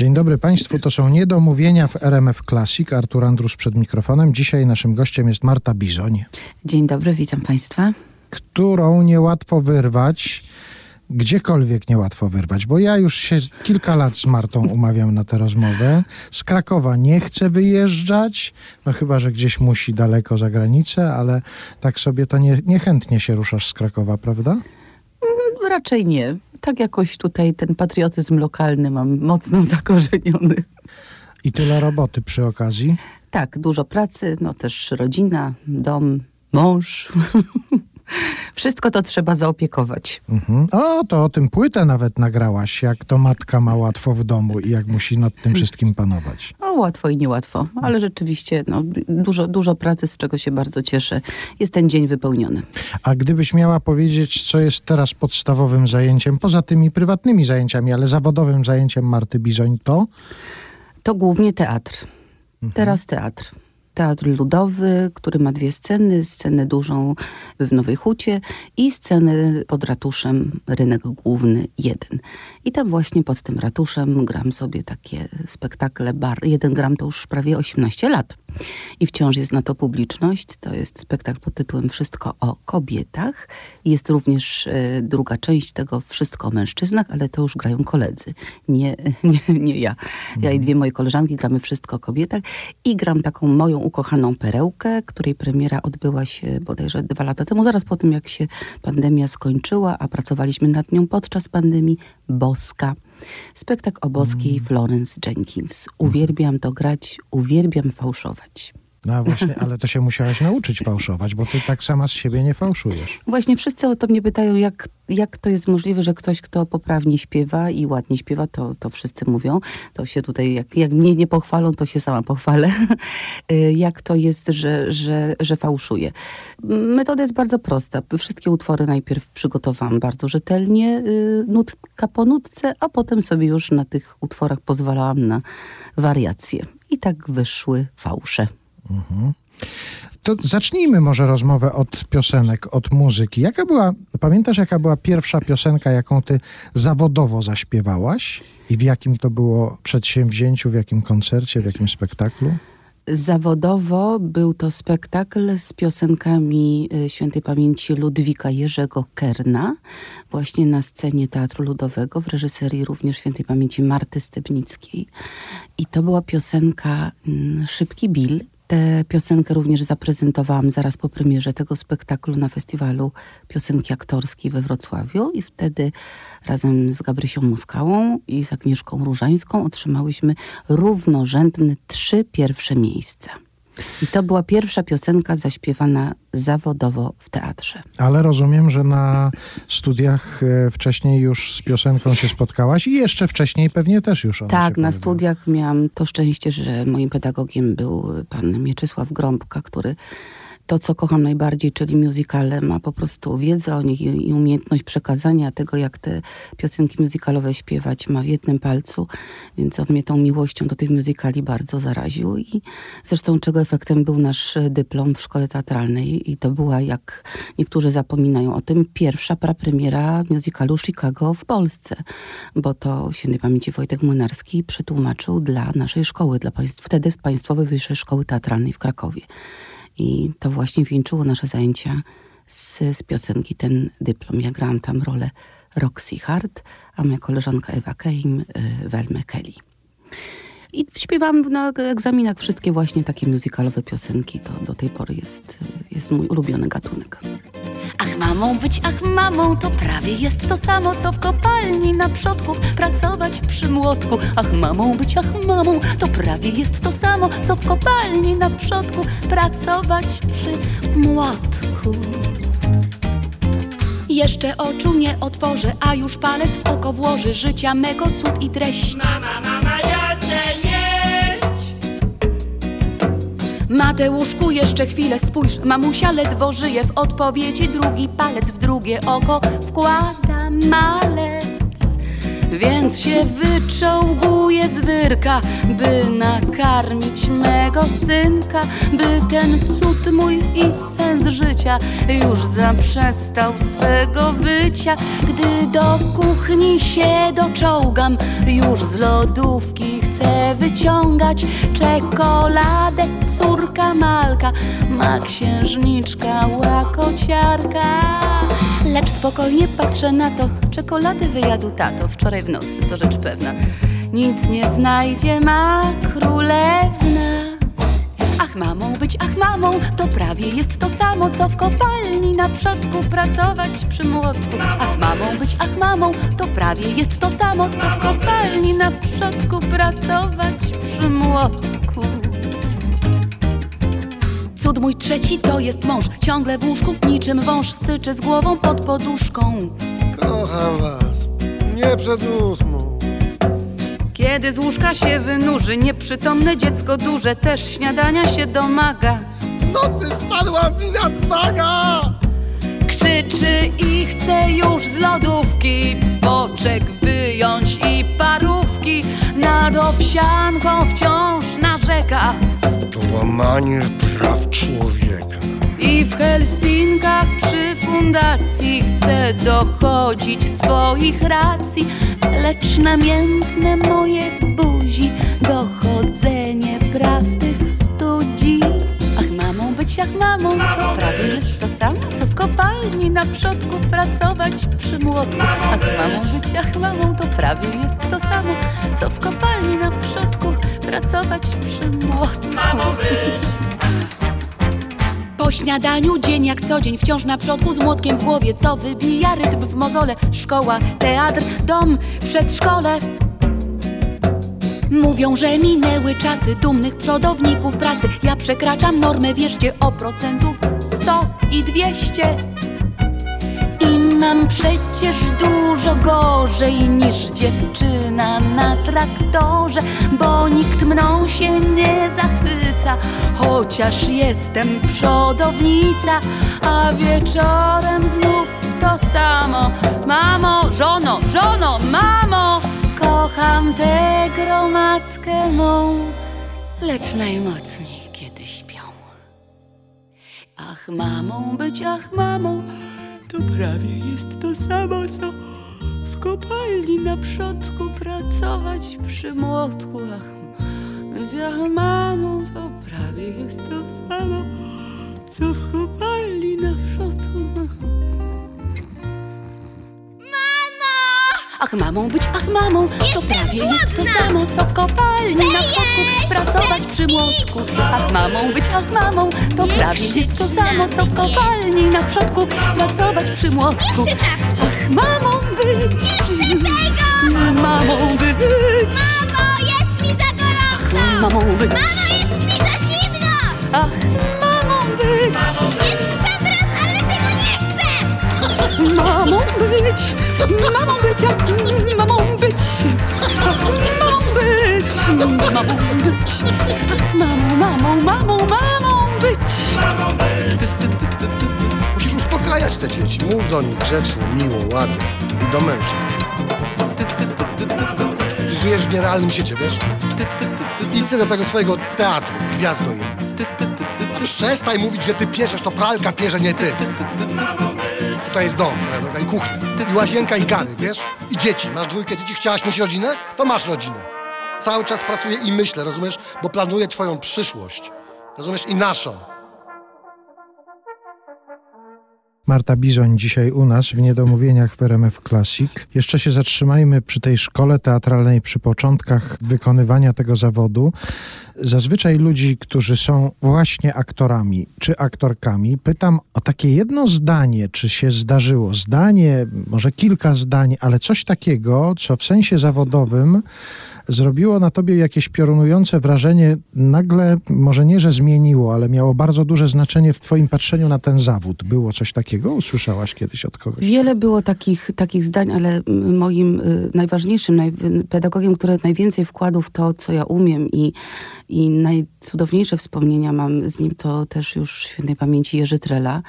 Dzień dobry Państwu, to są niedomówienia w RMF Classic. Artur Andrus przed mikrofonem. Dzisiaj naszym gościem jest Marta Bizoń. Dzień dobry, witam Państwa. Którą niełatwo wyrwać, gdziekolwiek niełatwo wyrwać, bo ja już się kilka lat z Martą umawiam na tę rozmowę. Z Krakowa nie chcę wyjeżdżać, no chyba, że gdzieś musi daleko za granicę, ale tak sobie to nie, niechętnie się ruszasz z Krakowa, prawda? Raczej nie. Tak jakoś tutaj ten patriotyzm lokalny mam mocno zakorzeniony. I tyle roboty przy okazji? Tak, dużo pracy, no też rodzina, dom, mąż. Wszystko to trzeba zaopiekować. Mhm. O, to o tym płytę nawet nagrałaś, jak to matka ma łatwo w domu i jak musi nad tym wszystkim panować. O, łatwo i niełatwo, ale rzeczywiście no, dużo, dużo pracy, z czego się bardzo cieszę. Jest ten dzień wypełniony. A gdybyś miała powiedzieć, co jest teraz podstawowym zajęciem, poza tymi prywatnymi zajęciami, ale zawodowym zajęciem Marty Bizoń, to? To głównie teatr. Teraz teatr. Teatr Ludowy, który ma dwie sceny. Scenę dużą w Nowej Hucie i scenę pod ratuszem, rynek główny jeden. I tam właśnie pod tym ratuszem gram sobie takie spektakle bar. Jeden gram to już prawie 18 lat. I wciąż jest na to publiczność. To jest spektakl pod tytułem Wszystko o kobietach. Jest również e, druga część tego Wszystko o mężczyznach, ale to już grają koledzy. Nie, nie, nie ja. Ja i dwie moje koleżanki gramy Wszystko o kobietach. I gram taką moją ukochaną perełkę, której premiera odbyła się bodajże dwa lata temu, zaraz po tym jak się pandemia skończyła, a pracowaliśmy nad nią podczas pandemii, Boska. Spektakl o boskiej Florence Jenkins. Uwielbiam to grać, uwielbiam fałszować. No właśnie, ale to się musiałaś nauczyć fałszować, bo ty tak sama z siebie nie fałszujesz. Właśnie wszyscy o to mnie pytają, jak, jak to jest możliwe, że ktoś, kto poprawnie śpiewa i ładnie śpiewa, to, to wszyscy mówią. To się tutaj, jak, jak mnie nie pochwalą, to się sama pochwalę. Y, jak to jest, że, że, że fałszuję. Metoda jest bardzo prosta. Wszystkie utwory najpierw przygotowałam bardzo rzetelnie, y, nutka po nutce, a potem sobie już na tych utworach pozwalałam na wariacje. I tak wyszły fałsze. To zacznijmy może rozmowę od piosenek, od muzyki. Jaka była, pamiętasz jaka była pierwsza piosenka, jaką ty zawodowo zaśpiewałaś? I w jakim to było przedsięwzięciu, w jakim koncercie, w jakim spektaklu? Zawodowo był to spektakl z piosenkami y, świętej pamięci Ludwika Jerzego Kerna, właśnie na scenie Teatru Ludowego, w reżyserii również świętej pamięci Marty Stebnickiej. I to była piosenka mm, Szybki Bill. Tę piosenkę również zaprezentowałam zaraz po premierze tego spektaklu na festiwalu piosenki aktorskiej we Wrocławiu i wtedy razem z Gabrysią Muskałą i z Agnieszką Różańską otrzymałyśmy równorzędne trzy pierwsze miejsca. I to była pierwsza piosenka zaśpiewana zawodowo w teatrze. Ale rozumiem, że na studiach e, wcześniej już z piosenką się spotkałaś i jeszcze wcześniej pewnie też już ona Tak, na pojawiła. studiach miałam to szczęście, że moim pedagogiem był pan Mieczysław Grąbka, który to, co kocham najbardziej, czyli musicale, ma po prostu wiedzę o nich i, i umiejętność przekazania tego, jak te piosenki musicalowe śpiewać ma w jednym palcu, więc on mnie tą miłością do tych musicali bardzo zaraził i zresztą czego efektem był nasz dyplom w szkole teatralnej i to była, jak niektórzy zapominają o tym, pierwsza prapremiera musicalu Chicago w Polsce, bo to świętej pamięci Wojtek Młynarski przetłumaczył dla naszej szkoły, dla państw, wtedy Państwowej Wyższej Szkoły Teatralnej w Krakowie. I to właśnie wieńczyło nasze zajęcia z, z piosenki ten dyplom. Ja grałam tam rolę Roxy Hart, a moja koleżanka Ewa Keim, y, Welmę Kelly. I śpiewam na egzaminach wszystkie właśnie takie musicalowe piosenki. To do tej pory jest, jest mój ulubiony gatunek. Ach mamą być, ach mamą, to prawie jest to samo, co w kopalni na przodku pracować przy młotku. Ach mamą być, ach mamą, to prawie jest to samo, co w kopalni na przodku pracować przy młotku. Jeszcze oczu nie otworzę, a już palec w oko włoży życia mego cud i treść. Mama, mama, ja chcę jeść! Mateuszku, jeszcze chwilę spójrz, mamusia ledwo żyje w odpowiedzi drugi palec w drugie oko wkłada malec. Więc się wyczołguje z wyrka, by nakarmić mego synka, by ten cud mój i sens życia już zaprzestał swego wycia. Gdy do kuchni się doczołgam, już z lodówki chcę wyciągać czekoladę. Córka Malka ma księżniczka łakociarka. Lecz spokojnie patrzę na to, czekolady wyjadł tato wczoraj w nocy, to rzecz pewna. Nic nie znajdzie ma królewna. Ach mamą być, ach mamą, to prawie jest to samo, co w kopalni na przodku pracować przy młotku. Ach mamą być, ach mamą, to prawie jest to samo, co w kopalni na przodku pracować przy młotku. Cud mój trzeci to jest mąż, ciągle w łóżku, niczym wąż, syczy z głową pod poduszką. Kocham was. Nie przed ósmą. Kiedy z łóżka się wynurzy, nieprzytomne dziecko duże też śniadania się domaga. W nocy spadła mi nadwaga! Krzyczy i chce już z lodówki boczek wyjąć i parówki nad owsianką wciąż narzeka. To łamanie praw człowieka. I w Helsinkach przy fundacji chce dochodzić swoich racji, lecz namiętne moje buzi dochodzenie praw tych studzi. Ach mamą być jak mamą, to prawie jest to samo, co w kopalni na przodku pracować przy młotku. Ach mamą być jak mamą, to prawie jest to samo, co w kopalni na przodku pracować przy młotku. Po śniadaniu dzień jak co dzień wciąż na przodku z młotkiem w głowie. Co wybija rytm w mozole? Szkoła, teatr, dom, przedszkole. Mówią, że minęły czasy dumnych przodowników pracy. Ja przekraczam normę, wierzcie, o procentów 100 i 200 i mam przecież dużo gorzej niż dziewczyna na traktorze, bo nikt mną się nie zachwyca, chociaż jestem przodownica, a wieczorem znów to samo. Mamo, żono, żono, mamo, kocham tę gromadkę mą, lecz najmocniej kiedy śpią. Ach, mamą być, ach, mamą, to prawie jest to samo, co w kopalni na przodku pracować przy młotku. Ach, mamą, to prawie jest to samo, co w kopalni na przodku. Ach, mamą być, ach, mamą, to prawie jest to samo, co w kopalni na przodku pracować przy młotku. Ach, mamą być, ach, mamą, to prawie jest to samo, co w kopalni na przodku pracować przy młotku. Ach, mamą być, mamą być, Mamo, jest mi za gorąco! mamą być, Mamo, jest mi za zimno! ach, mamą być, Jest zamraz, ale tego nie chcę! mamą być, mamą być, mamą być, mamą być, mamą być, mamą, mamą, mamą, mamą być. Musisz uspokajać te dzieci. Mów do nich grzecznie, miło, ładnie. I do męża. Ty żyjesz w nierealnym świecie, wiesz? Idź do tego swojego teatru, gwiazdo jedna. A przestań mówić, że ty pieszesz, to pralka pierze, nie ty. Tutaj jest dom, droga, i kuchnia, i łazienka, i gary, wiesz? I dzieci. Masz dwójkę dzieci, chciałaś mieć rodzinę? To masz rodzinę. Cały czas pracuję i myślę, rozumiesz? Bo planuję twoją przyszłość. Rozumiesz? I naszą. Marta Bizoń dzisiaj u nas w Niedomówieniach w RMF Classic. Jeszcze się zatrzymajmy przy tej szkole teatralnej, przy początkach wykonywania tego zawodu. Zazwyczaj ludzi, którzy są właśnie aktorami czy aktorkami, pytam o takie jedno zdanie, czy się zdarzyło. Zdanie, może kilka zdań, ale coś takiego, co w sensie zawodowym zrobiło na tobie jakieś piorunujące wrażenie, nagle, może nie, że zmieniło, ale miało bardzo duże znaczenie w twoim patrzeniu na ten zawód. Było coś takiego? Usłyszałaś kiedyś od kogoś? Wiele było takich, takich zdań, ale moim y, najważniejszym naj, pedagogiem, który najwięcej wkładł w to, co ja umiem i, i najcudowniejsze wspomnienia mam z nim, to też już świętej pamięci Jerzy Trela,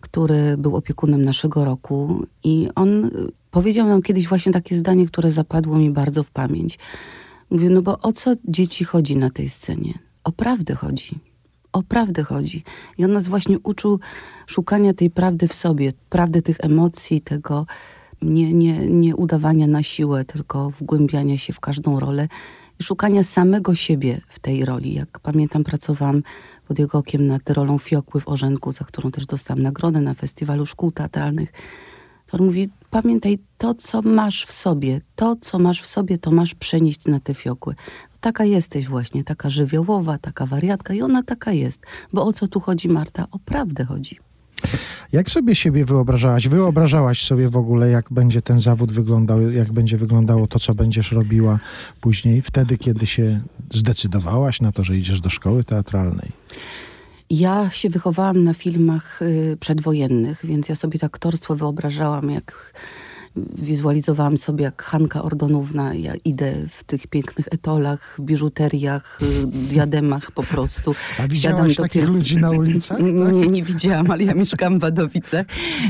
który był opiekunem naszego roku i on powiedział nam kiedyś właśnie takie zdanie, które zapadło mi bardzo w pamięć. Mówię, no bo o co dzieci chodzi na tej scenie? O prawdę chodzi. O prawdę chodzi. I on nas właśnie uczył szukania tej prawdy w sobie, prawdy tych emocji, tego nie, nie, nie udawania na siłę, tylko wgłębiania się w każdą rolę i szukania samego siebie w tej roli. Jak pamiętam, pracowałam pod jego okiem nad rolą Fiokły w Orzenku, za którą też dostałam nagrodę na festiwalu szkół teatralnych. To on mówi, pamiętaj, to co masz w sobie, to co masz w sobie, to masz przenieść na te fiokły. Taka jesteś właśnie, taka żywiołowa, taka wariatka i ona taka jest. Bo o co tu chodzi, Marta? O prawdę chodzi. Jak sobie siebie wyobrażałaś? Wyobrażałaś sobie w ogóle, jak będzie ten zawód wyglądał, jak będzie wyglądało to, co będziesz robiła później, wtedy, kiedy się zdecydowałaś na to, że idziesz do szkoły teatralnej? Ja się wychowałam na filmach y, przedwojennych, więc ja sobie to aktorstwo wyobrażałam, jak wizualizowałam sobie, jak Hanka Ordonówna, ja idę w tych pięknych etolach, biżuteriach, y, diademach po prostu. A widziałaś takich ludzi na ulicach? Tak? Nie, nie widziałam, ale ja mieszkam w Wadowicach,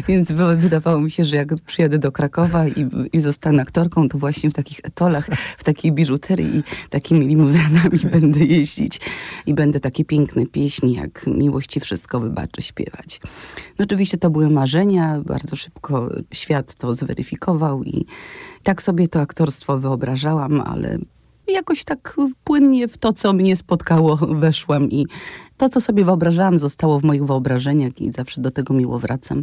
więc wydawało mi się, że jak przyjadę do Krakowa i, i zostanę aktorką, to właśnie w takich etolach, w takiej biżuterii i takimi limuzynami będę jeździć i będę takie piękne pieśni, jak Miłości Wszystko Wybaczy śpiewać. No oczywiście to były marzenia, bardzo szybko świat to zweryfikował i tak sobie to aktorstwo wyobrażałam, ale jakoś tak płynnie w to, co mnie spotkało, weszłam i to, co sobie wyobrażałam, zostało w moich wyobrażeniach i zawsze do tego miło wracam.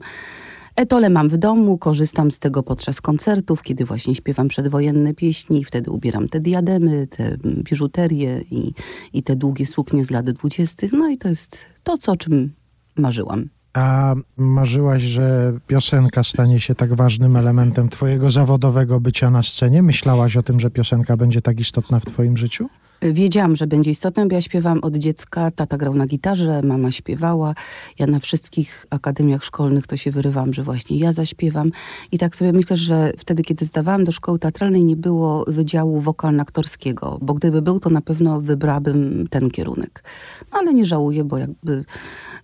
Etole mam w domu, korzystam z tego podczas koncertów, kiedy właśnie śpiewam przedwojenne pieśni, wtedy ubieram te diademy, te biżuterie i, i te długie suknie z lat dwudziestych. No i to jest to, co, czym marzyłam. A marzyłaś, że piosenka stanie się tak ważnym elementem twojego zawodowego bycia na scenie? Myślałaś o tym, że piosenka będzie tak istotna w twoim życiu? Wiedziałam, że będzie istotna, bo ja śpiewam od dziecka. Tata grał na gitarze, mama śpiewała. Ja na wszystkich akademiach szkolnych to się wyrywam, że właśnie ja zaśpiewam. I tak sobie myślę, że wtedy, kiedy zdawałam do szkoły teatralnej, nie było wydziału wokalno-aktorskiego, bo gdyby był, to na pewno wybrałabym ten kierunek. No, ale nie żałuję, bo jakby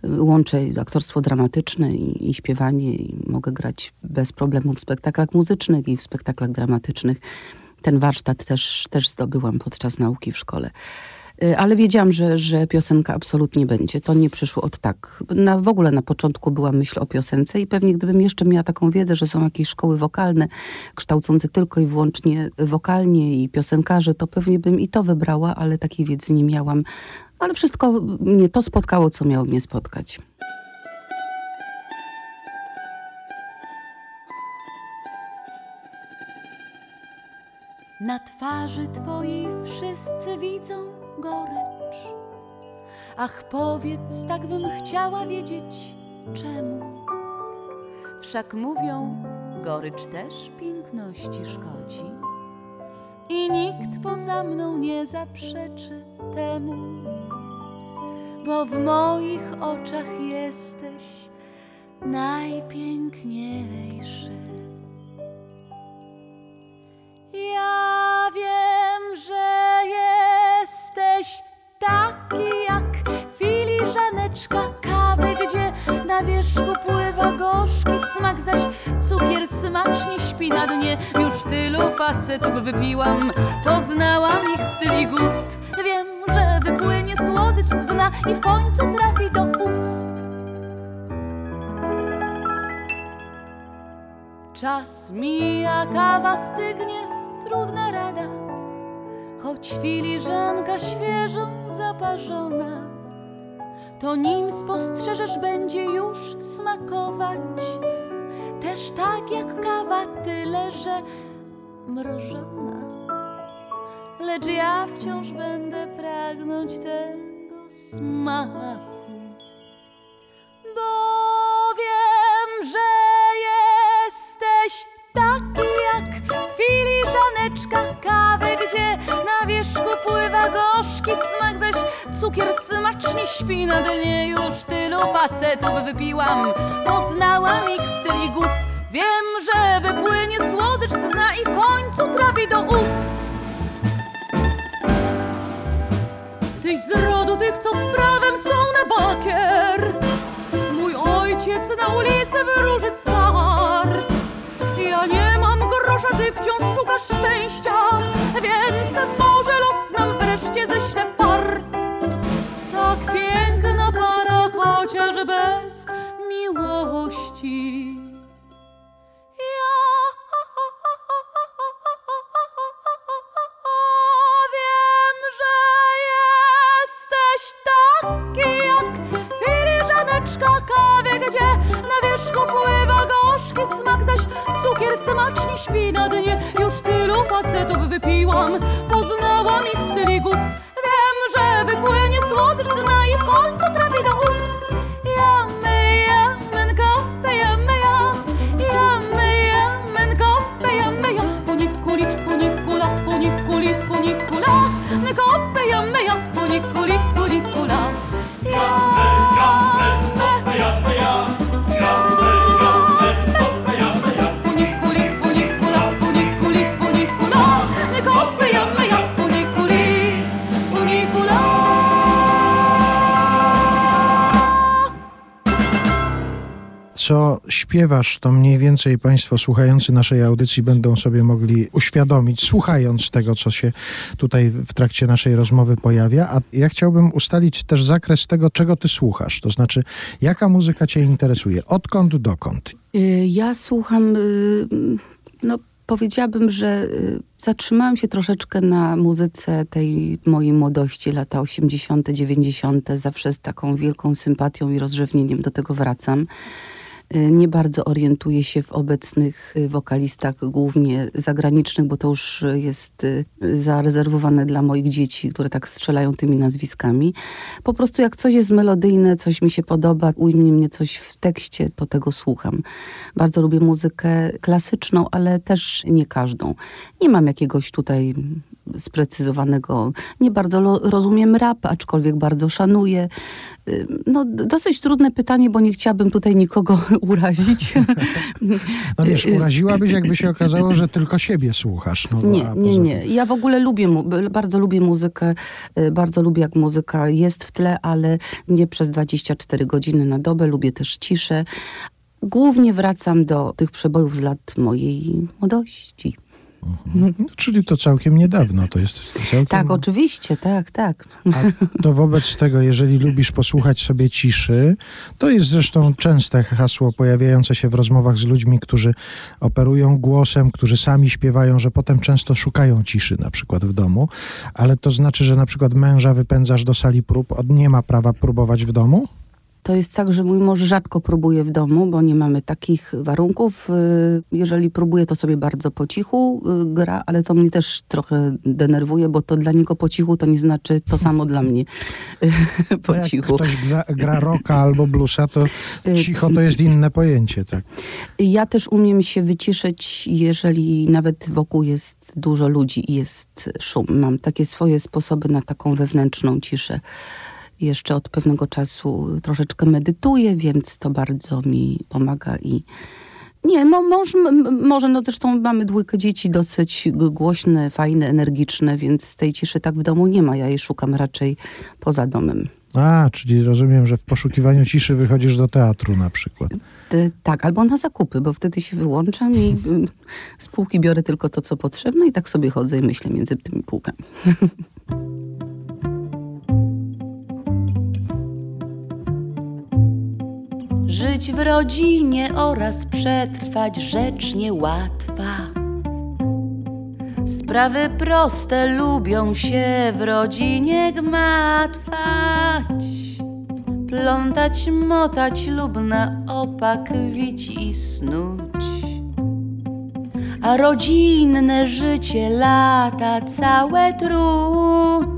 łączę aktorstwo dramatyczne i, i śpiewanie i mogę grać bez problemu w spektaklach muzycznych i w spektaklach dramatycznych. Ten warsztat też, też zdobyłam podczas nauki w szkole. Y, ale wiedziałam, że, że piosenka absolutnie będzie. To nie przyszło od tak. Na, w ogóle na początku była myśl o piosence i pewnie gdybym jeszcze miała taką wiedzę, że są jakieś szkoły wokalne kształcące tylko i wyłącznie wokalnie i piosenkarze, to pewnie bym i to wybrała, ale takiej wiedzy nie miałam. Ale wszystko mnie to spotkało, co miało mnie spotkać. Na twarzy twojej wszyscy widzą gorycz. Ach, powiedz, tak bym chciała wiedzieć, czemu. Wszak mówią, gorycz też piękności szkodzi. I nikt poza mną nie zaprzeczy temu, bo w moich oczach jesteś najpiękniejszy. Ja wiem, że jesteś taki jak filiżaneczka kawy, gdzie na wierzchu pływa gorzki smak, zaś cukier smacznie śpi na dnie. Już tylu facetów wypiłam, poznałam ich styl i gust. Wiem, że wypłynie słodycz z dna i w końcu trafi do ust. Czas mija, kawa stygnie, trudna rada, choć filiżanka świeżą zaparzona, to nim spostrzeżesz będzie już smakować, też tak jak kawa, tyle że mrożona. Lecz ja wciąż będę pragnąć tego smaku, bo wiem, że jesteś taki jak filiżaneczka kawy, gdzie na wierzchu pływa gorzki smak, zaś cukier smacznie śpi na dnie. Już tylu facetów wypiłam, poznałam ich styl i gust. Wiem, że wypłynie słodycz z dna i w końcu trafi do ust. Tyś z rodu tych, co z prawem są na bakier. Mój ojciec na ulicę wyróży skarb. Ty wciąż szukasz szczęścia, śpiewasz, to mniej więcej Państwo słuchający naszej audycji będą sobie mogli uświadomić, słuchając tego, co się tutaj w trakcie naszej rozmowy pojawia. A ja chciałbym ustalić też zakres tego, czego Ty słuchasz. To znaczy, jaka muzyka Cię interesuje? Odkąd dokąd? Y, Ja słucham, y, no powiedziałabym, że y, zatrzymałam się troszeczkę na muzyce tej mojej młodości, lata 80., 90. Zawsze z taką wielką sympatią i rozrzewnieniem do tego wracam. Y, Nie bardzo orientuję się w obecnych y, wokalistach, głównie zagranicznych, bo to już jest y, zarezerwowane dla moich dzieci, które tak strzelają tymi nazwiskami. Po prostu jak coś jest melodyjne, coś mi się podoba, ujmie mnie coś w tekście, to tego słucham. Bardzo lubię muzykę klasyczną, ale też nie każdą. Nie mam jakiegoś tutaj sprecyzowanego. Nie bardzo lo- rozumiem rap, aczkolwiek bardzo szanuję. No, dosyć trudne pytanie, bo nie chciałabym tutaj nikogo urazić. No wiesz, uraziłabyś, jakby się okazało, że tylko siebie słuchasz. No, Nie, nie, nie. Ja w ogóle lubię, bardzo lubię muzykę, y, bardzo lubię jak muzyka jest w tle, ale nie przez 24 godziny na dobę. Lubię też ciszę. Głównie wracam do tych przebojów z lat mojej młodości. No, czyli to całkiem niedawno, to jest całkiem... Tak, oczywiście, tak, tak. A to wobec tego, jeżeli lubisz posłuchać sobie ciszy, to jest zresztą częste hasło pojawiające się w rozmowach z ludźmi, którzy operują głosem, którzy sami śpiewają, że potem często szukają ciszy na przykład w domu, ale to znaczy, że na przykład męża wypędzasz do sali prób, on nie ma prawa próbować w domu? To jest tak, że mój mąż rzadko próbuje w domu, bo nie mamy takich warunków. Y, Jeżeli próbuje, to sobie bardzo po cichu y, gra, ale to mnie też trochę denerwuje, bo to dla niego po cichu to nie znaczy to samo dla mnie po jak cichu. ktoś gra, gra rocka albo bluesa, to Y, cicho to jest inne pojęcie, tak. Ja też umiem się wyciszyć, jeżeli nawet wokół jest dużo ludzi i jest szum. Mam takie swoje sposoby na taką wewnętrzną ciszę. Jeszcze od pewnego czasu troszeczkę medytuję, więc to bardzo mi pomaga i nie, mo, mąż, m- m- może, no zresztą mamy dwójkę dzieci dosyć głośne, fajne, energiczne, więc tej ciszy tak w domu nie ma. Ja jej szukam raczej poza domem. A, czyli rozumiem, że w poszukiwaniu ciszy wychodzisz do teatru na przykład. Ty- Tak, albo na zakupy, bo wtedy się wyłączam i z półki biorę tylko to, co potrzebne i tak sobie chodzę i myślę między tymi półkami. Żyć w rodzinie oraz przetrwać rzecz niełatwa. Sprawy proste lubią się w rodzinie gmatwać. Plątać, motać lub na opak wić i snuć. A rodzinne życie lata całe truć.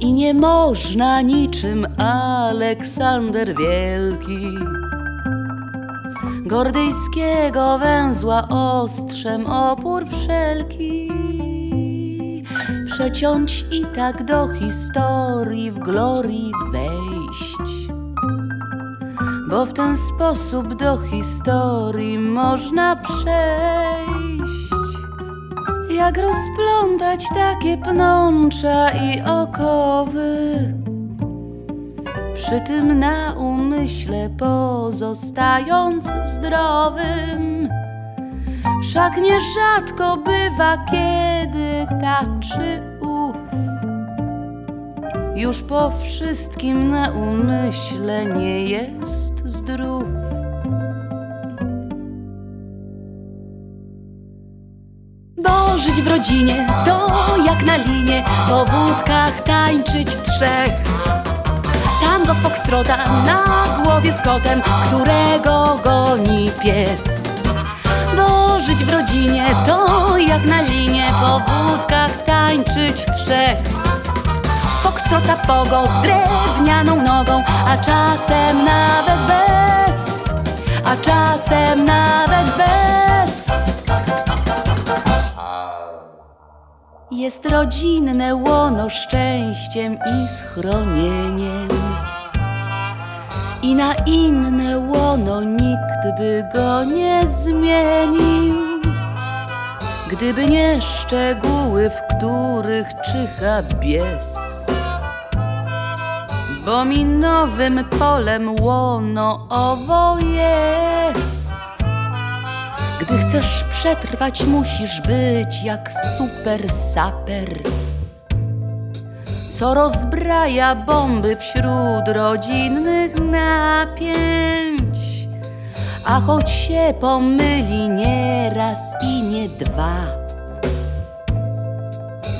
I nie można niczym Aleksander Wielki Gordyjskiego węzła ostrzem opór wszelki Przeciąć i tak do historii w glorii wejść. Bo w ten sposób do historii można przejść jak rozplątać takie pnącza i okowy, przy tym na umyśle pozostając zdrowym. Wszak nierzadko bywa, kiedy taczy ów. Już po wszystkim na umyśle nie jest zdrów Bo żyć w rodzinie to jak na linie Po wódkach tańczyć trzech. Tango foxtrota na głowie z kotem Którego goni pies. Bo żyć w rodzinie to jak na linie Po wódkach tańczyć trzech. Foxtrota pogo z drewnianą nogą A czasem nawet bez. A czasem nawet bez Jest rodzinne łono szczęściem i schronieniem. I na inne łono nikt by go nie zmienił. Gdyby nie szczegóły, w których czyha bies. Bo mi nowym polem łono owo jest. Gdy chcesz przetrwać, musisz być jak super saper. Co rozbraja bomby wśród rodzinnych napięć. A choć się pomyli nie raz i nie dwa,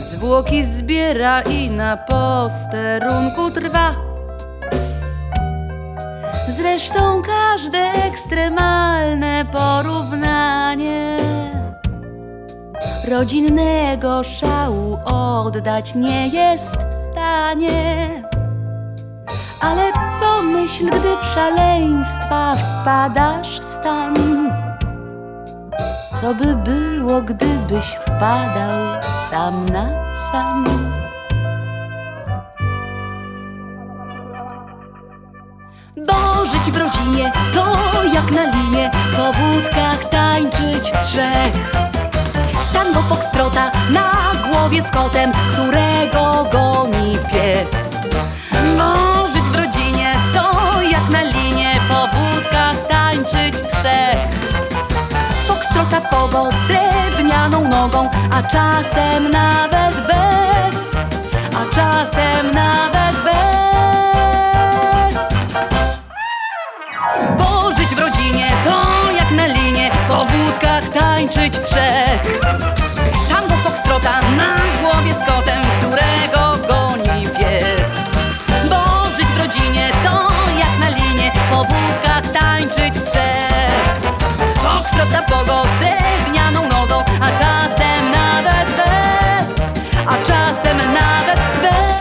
zwłoki zbiera i na posterunku trwa. Zresztą każde ekstremalne porównanie rodzinnego szału oddać nie jest w stanie. Ale pomyśl, gdy w szaleństwa wpadasz stan. Co by było, gdybyś wpadał sam na sam? Żyć w rodzinie to jak na linie Po wódkach tańczyć trzech Tango foxtrota na głowie z kotem Którego goni pies. Bo żyć w rodzinie to jak na linie Po wódkach tańczyć trzech Foxtrota pogo z drewnianą nogą A czasem nawet bez A czasem nawet bez tańczyć trzech. Tango foxtrota na głowie z kotem Którego goni pies. Bo żyć w rodzinie to jak na linie Po wódkach tańczyć trzech. Foxtrota pogo z drewnianą nogą A czasem nawet bez A czasem nawet bez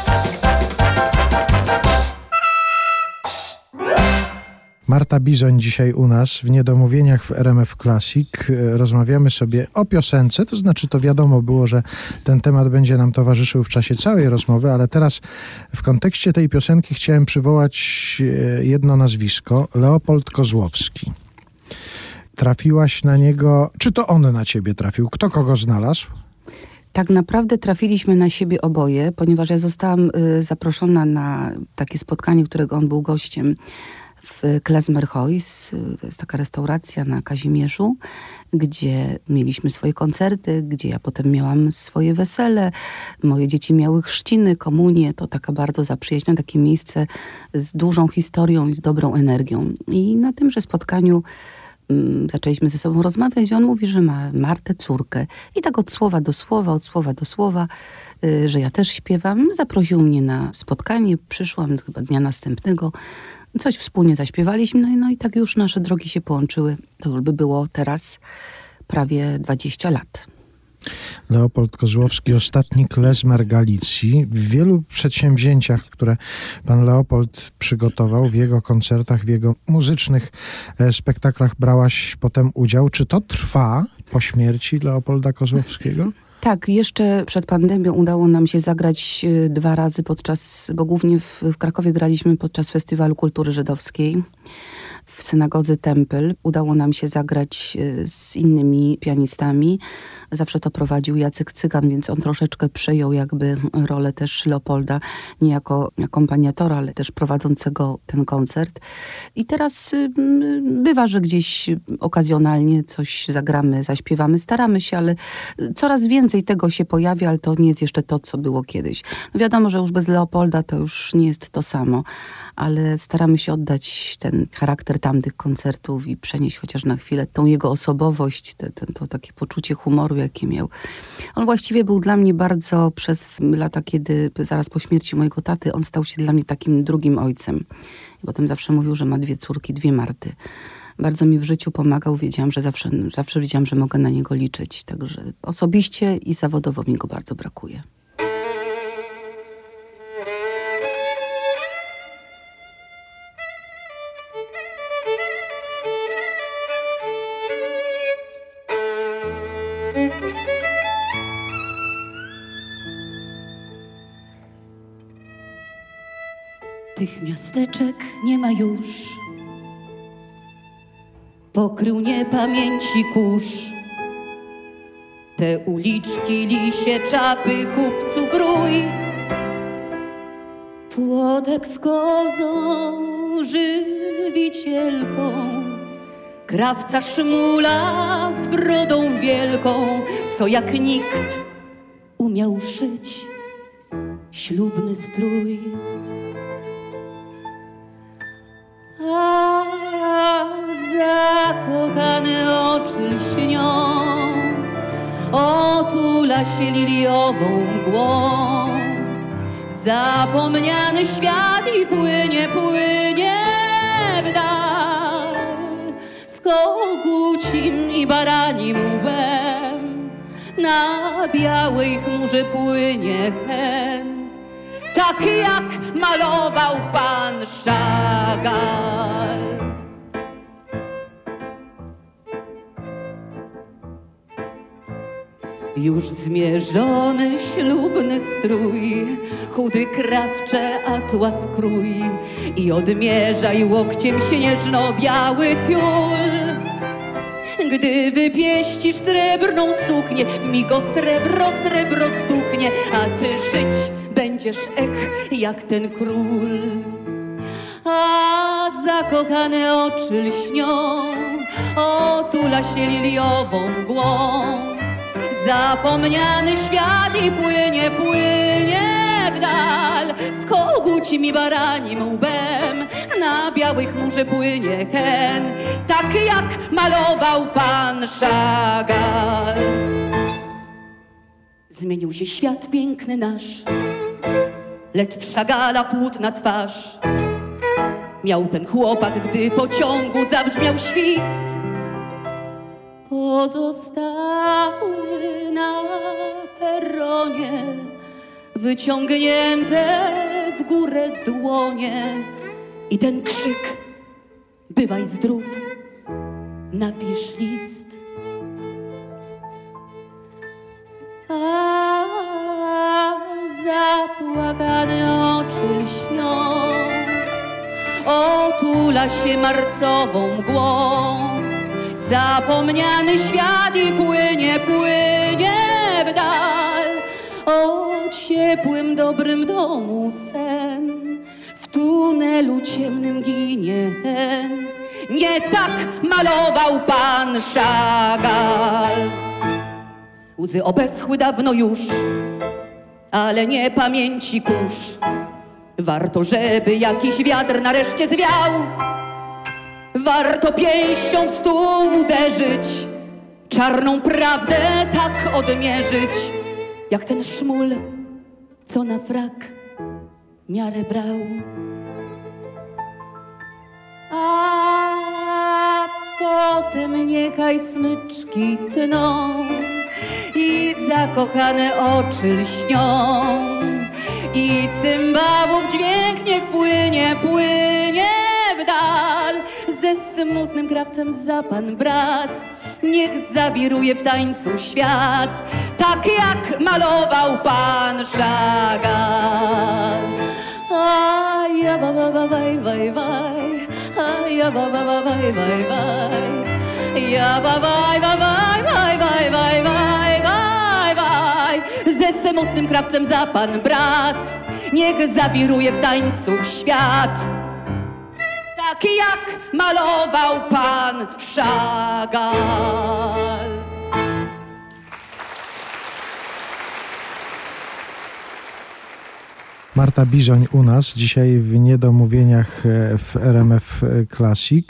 Marta Bizoń dzisiaj u nas w Niedomówieniach w RMF Classic. E, Rozmawiamy sobie o piosence, to znaczy to wiadomo było, że ten temat będzie nam towarzyszył w czasie całej rozmowy, ale teraz w kontekście tej piosenki chciałem przywołać e, jedno nazwisko, Leopold Kozłowski. Trafiłaś na niego, czy to on na ciebie trafił? Kto kogo znalazł? Tak naprawdę trafiliśmy na siebie oboje, ponieważ ja zostałam y, zaproszona na takie spotkanie, którego on był gościem w Klezmerhuis. Y, To jest taka restauracja na Kazimierzu, gdzie mieliśmy swoje koncerty, gdzie ja potem miałam swoje wesele. Moje dzieci miały chrzciny, komunie. To taka bardzo zaprzyjaźnione, takie miejsce z dużą historią i z dobrą energią. I na tymże spotkaniu mm, zaczęliśmy ze sobą rozmawiać i on mówi, że ma Martę, córkę. I tak od słowa do słowa, od słowa do słowa, y, że ja też śpiewam. Zaprosił mnie na spotkanie, przyszłam chyba dnia następnego. Coś wspólnie zaśpiewaliśmy, no i, no i tak już nasze drogi się połączyły. To już by było teraz prawie 20 lat. Leopold Kozłowski, ostatni klezmer Galicji. W wielu przedsięwzięciach, które pan Leopold przygotował, w jego koncertach, w jego muzycznych e, spektaklach brałaś potem udział. Czy to trwa po śmierci Leopolda Kozłowskiego? Tak, jeszcze przed pandemią udało nam się zagrać y, dwa razy podczas, bo głównie w, w Krakowie graliśmy podczas Festiwalu Kultury Żydowskiej. W synagodze Tempel. Udało nam się zagrać e, z innymi pianistami. Zawsze to prowadził Jacek Cygan, więc on troszeczkę przejął jakby rolę też Leopolda, nie jako akompaniatora, ale też prowadzącego ten koncert. I teraz y, mm, bywa, że gdzieś okazjonalnie coś zagramy, zaśpiewamy, staramy się, ale coraz więcej tego się pojawia, ale to nie jest jeszcze to, co było kiedyś. No wiadomo, że już bez Leopolda to już nie jest to samo, ale staramy się oddać ten charakter tamtych koncertów i przenieść chociaż na chwilę tą jego osobowość, te, te, to takie poczucie humoru, jakie miał. On właściwie był dla mnie bardzo przez lata, kiedy zaraz po śmierci mojego taty, on stał się dla mnie takim drugim ojcem. I potem zawsze mówił, że ma dwie córki, dwie Marty. Bardzo mi w życiu pomagał, wiedziałam, że zawsze, zawsze wiedziałam, że mogę na niego liczyć. Także osobiście i zawodowo mi go bardzo brakuje. Tych miasteczek nie ma już. Pokrył niepamięci kurz. Te uliczki, lisie, czapy, kupców rój. Płotek z kozą, żywicielką. Krawca szmula z brodą wielką, co jak nikt umiał szyć ślubny strój. Otula się liliową mgłą. Zapomniany świat i płynie, płynie w dal. Z kogucim i baranim łbem na białej chmurze płynie hen tak jak malował pan Szagal. Już zmierzony ślubny strój, chudy krawcze atłas krój i odmierzaj łokciem śnieżno-biały tiul. Gdy wypieścisz srebrną suknię, w migo srebro, srebro stuknie, a ty żyć będziesz ech jak ten król. A zakochane oczy lśnią, otula się liliową mgłą. Zapomniany świat i płynie, płynie w dal z kogucim i baranim łbem. Na białej chmurze płynie hen, tak jak malował pan Szagal. Zmienił się świat piękny nasz, lecz z szagala płótna twarz. Miał ten chłopak, gdy pociągu zabrzmiał świst. Pozostały na peronie wyciągnięte w górę dłonie i ten krzyk bywaj zdrów, napisz list. A zapłakane oczy lśnią, otula się marcową mgłą. Zapomniany świat i płynie, płynie w dal. O ciepłym, dobrym domu sen, w tunelu ciemnym ginie. Nie tak malował pan Szagal. Łzy obeschły dawno już, ale nie pamięci kurz. Warto, żeby jakiś wiatr nareszcie zwiał. Warto pięścią w stół uderzyć, czarną prawdę tak odmierzyć, jak ten szmul, co na frak miarę brał. A potem niechaj smyczki tną i zakochane oczy lśnią. I cymbałów dźwięk niech płynie, płynie w dal. Ze smutnym krawcem za pan brat, niech zawiruje w tańcu świat, tak jak malował pan Szagal. A ja ba ba ba baj baj baj, a ja ba ba ba baj, baj, baj. Ja ba baj, ba baj, baj, baj, baj, baj, baj, baj. Ze samotnym krawcem za pan brat, niech zawiruje w tańcu świat. Tak jak malował pan Szagal. Marta Bizoń u nas, dzisiaj w Niedomówieniach e, w RMF Classic.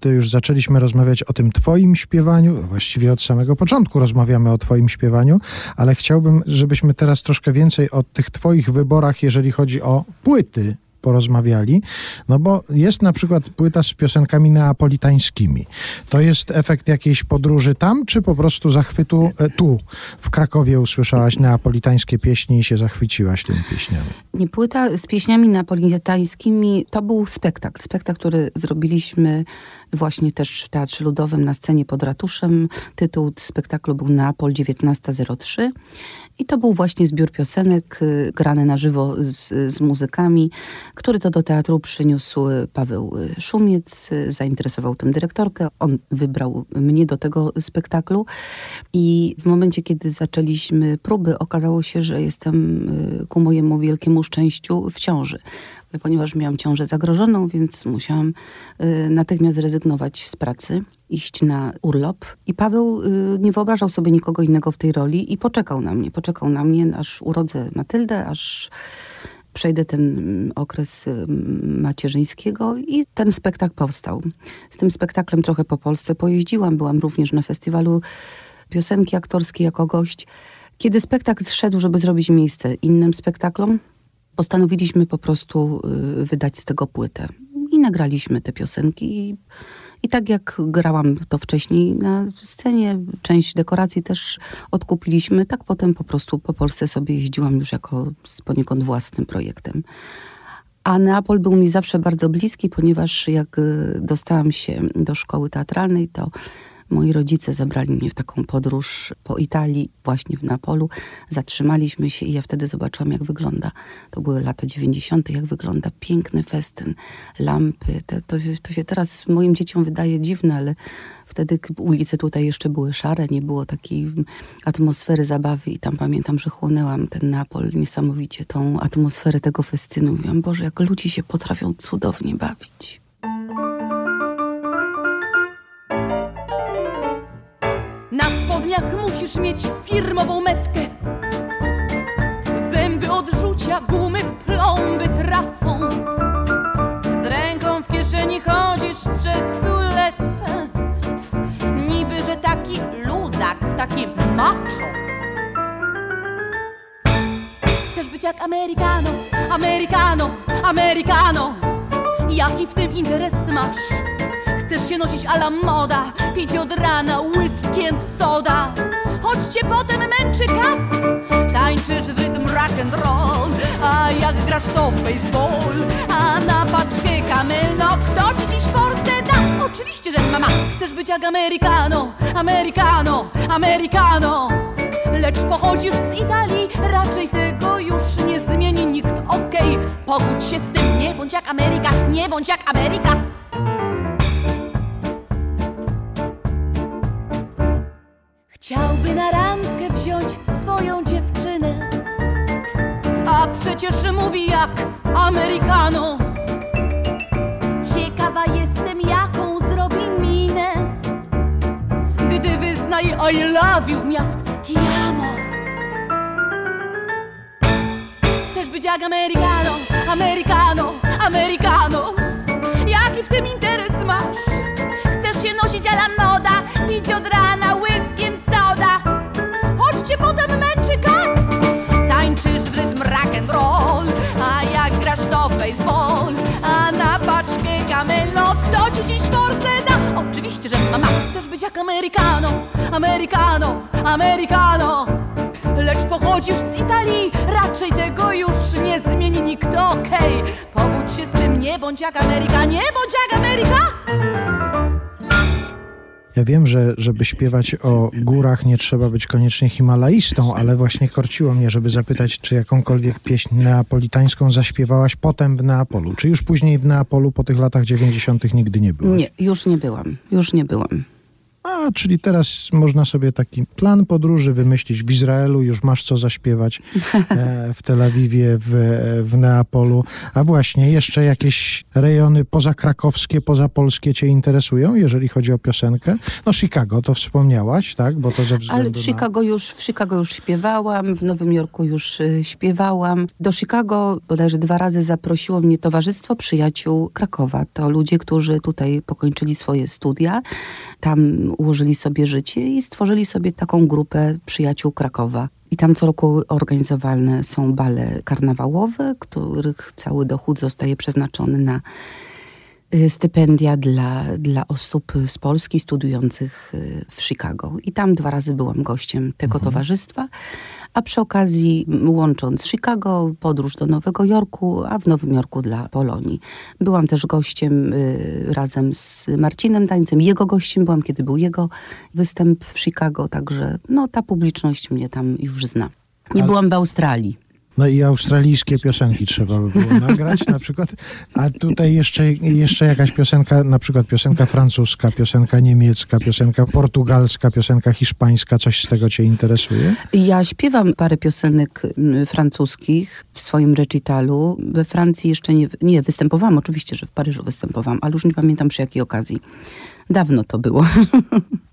To już zaczęliśmy rozmawiać o tym twoim śpiewaniu, właściwie od samego początku rozmawiamy o twoim śpiewaniu, ale chciałbym, żebyśmy teraz troszkę więcej o tych twoich wyborach, jeżeli chodzi o płyty porozmawiali, no bo jest na przykład płyta z piosenkami neapolitańskimi. To jest efekt jakiejś podróży tam, czy po prostu zachwytu e, tu, w Krakowie usłyszałaś neapolitańskie pieśni i się zachwyciłaś tymi pieśniami? Nie, płyta z pieśniami napolitańskimi to był spektakl. Spektakl, który zrobiliśmy właśnie też w Teatrze Ludowym na scenie pod ratuszem. Tytuł spektaklu był Neapol 1903 i to był właśnie zbiór piosenek y, grany na żywo z, z muzykami, który to do teatru przyniósł Paweł Szumiec, zainteresował tym dyrektorkę. On wybrał mnie do tego spektaklu i w momencie, kiedy zaczęliśmy próby, okazało się, że jestem y, ku mojemu wielkiemu szczęściu w ciąży ponieważ miałam ciążę zagrożoną, więc musiałam y, natychmiast zrezygnować z pracy, iść na urlop. I Paweł y, nie wyobrażał sobie nikogo innego w tej roli i poczekał na mnie. Poczekał na mnie, aż urodzę Matyldę, aż przejdę ten mm, okres y, macierzyńskiego i ten spektakl powstał. Z tym spektaklem trochę po Polsce pojeździłam, byłam również na festiwalu piosenki aktorskiej jako gość. Kiedy spektakl zszedł, żeby zrobić miejsce innym spektaklom, postanowiliśmy po prostu y, wydać z tego płytę. I nagraliśmy te piosenki. I, tak jak grałam to wcześniej na scenie, część dekoracji też odkupiliśmy, tak potem po prostu po Polsce sobie jeździłam już jako z poniekąd własnym projektem. A Neapol był mi zawsze bardzo bliski, ponieważ jak y, dostałam się do szkoły teatralnej, to Moi rodzice zabrali mnie w taką podróż po Italii, właśnie w Napolu. Zatrzymaliśmy się i ja wtedy zobaczyłam, jak wygląda. To były lata 90., jak wygląda piękny festyn, lampy. To, to, to się teraz moim dzieciom wydaje dziwne, ale wtedy ulice tutaj jeszcze były szare, nie było takiej atmosfery zabawy i tam pamiętam, że chłonęłam ten Napol niesamowicie, tą atmosferę tego festynu. Mówiłam, Boże, jak ludzie się potrafią cudownie bawić. Na spodniach musisz mieć firmową metkę. Zęby od rzucia, gumy plomby tracą. Z ręką w kieszeni chodzisz przez stuletę. Niby, że taki luzak, taki macho. Chcesz być jak Amerykano, Amerykano, Amerykano. Jaki w tym interes masz? Chcesz się nosić ala moda, pić od rana and soda. Choć cię potem męczy kac, tańczysz w rytm rock and roll. A jak grasz to w baseball, a na paczkę kamylno, kto ci dziś forsę da? Oczywiście, że mama, chcesz być jak Amerykano, Amerykano, Amerykano. Lecz pochodzisz z Italii, raczej tego już nie zmieni nikt, okej. Okay. Pogódź się z tym, nie bądź jak Ameryka, nie bądź jak Ameryka. Chciałby na randkę wziąć swoją dziewczynę. A przecież mówi jak Amerykano. Ciekawa jestem jaką zrobi minę Gdy wyznaje I love you miast Ti amo Chcesz być jak Amerykano, Amerykano, Amerykano? Jaki w tym interes masz? Chcesz się nosić a la moda, pić od rana A jak grasz to baseball A na paczkę kamelo Kto ci dziś force da? Oczywiście, że mama Chcesz być jak Amerykano Amerykano, Amerykano Lecz pochodzisz z Italii Raczej tego już nie zmieni nikt Okej, okay. się z tym Nie bądź jak Ameryka, nie bądź jak Ameryka Ja wiem, że żeby śpiewać o górach nie trzeba być koniecznie himalaistą, ale właśnie korciło mnie, żeby zapytać, czy jakąkolwiek pieśń neapolitańską zaśpiewałaś potem w Neapolu. Czy już później w Neapolu po tych latach 90. nigdy nie byłaś? Nie, już nie byłam. Już nie byłam. A, czyli teraz można sobie taki plan podróży wymyślić. W Izraelu już masz co zaśpiewać, e, w Tel Awiwie, w, w Neapolu. A właśnie, jeszcze jakieś rejony pozakrakowskie, pozapolskie cię interesują, jeżeli chodzi o piosenkę? No Chicago, to wspomniałaś, tak? Bo to ze względu Ale w Chicago, już, w Chicago już śpiewałam, w Nowym Jorku już y, śpiewałam. Do Chicago bodajże dwa razy zaprosiło mnie Towarzystwo Przyjaciół Krakowa. To ludzie, którzy tutaj pokończyli swoje studia. Tam ułożyli sobie życie i stworzyli sobie taką grupę przyjaciół Krakowa. I tam co roku organizowane są bale karnawałowe, których cały dochód zostaje przeznaczony na stypendia dla, dla osób z Polski studiujących y, w Chicago. I tam dwa razy byłam gościem tego towarzystwa, a przy okazji łącząc Chicago, podróż do Nowego Jorku, a w Nowym Jorku dla Polonii. Byłam też gościem y, razem z Marcinem Tańcem. Jego gościem byłam, kiedy był jego występ w Chicago, także no, ta publiczność mnie tam już zna. Nie Ale- byłam w Australii. No i australijskie piosenki trzeba by było nagrać na przykład. A tutaj jeszcze, jeszcze jakaś piosenka, na przykład piosenka francuska, piosenka niemiecka, piosenka portugalska, piosenka hiszpańska. Coś z tego cię interesuje? Ja śpiewam parę piosenek mm, francuskich w swoim recitalu. We Francji jeszcze nie, nie występowałam, oczywiście, że w Paryżu występowałam, ale już nie pamiętam przy jakiej okazji. Dawno to było.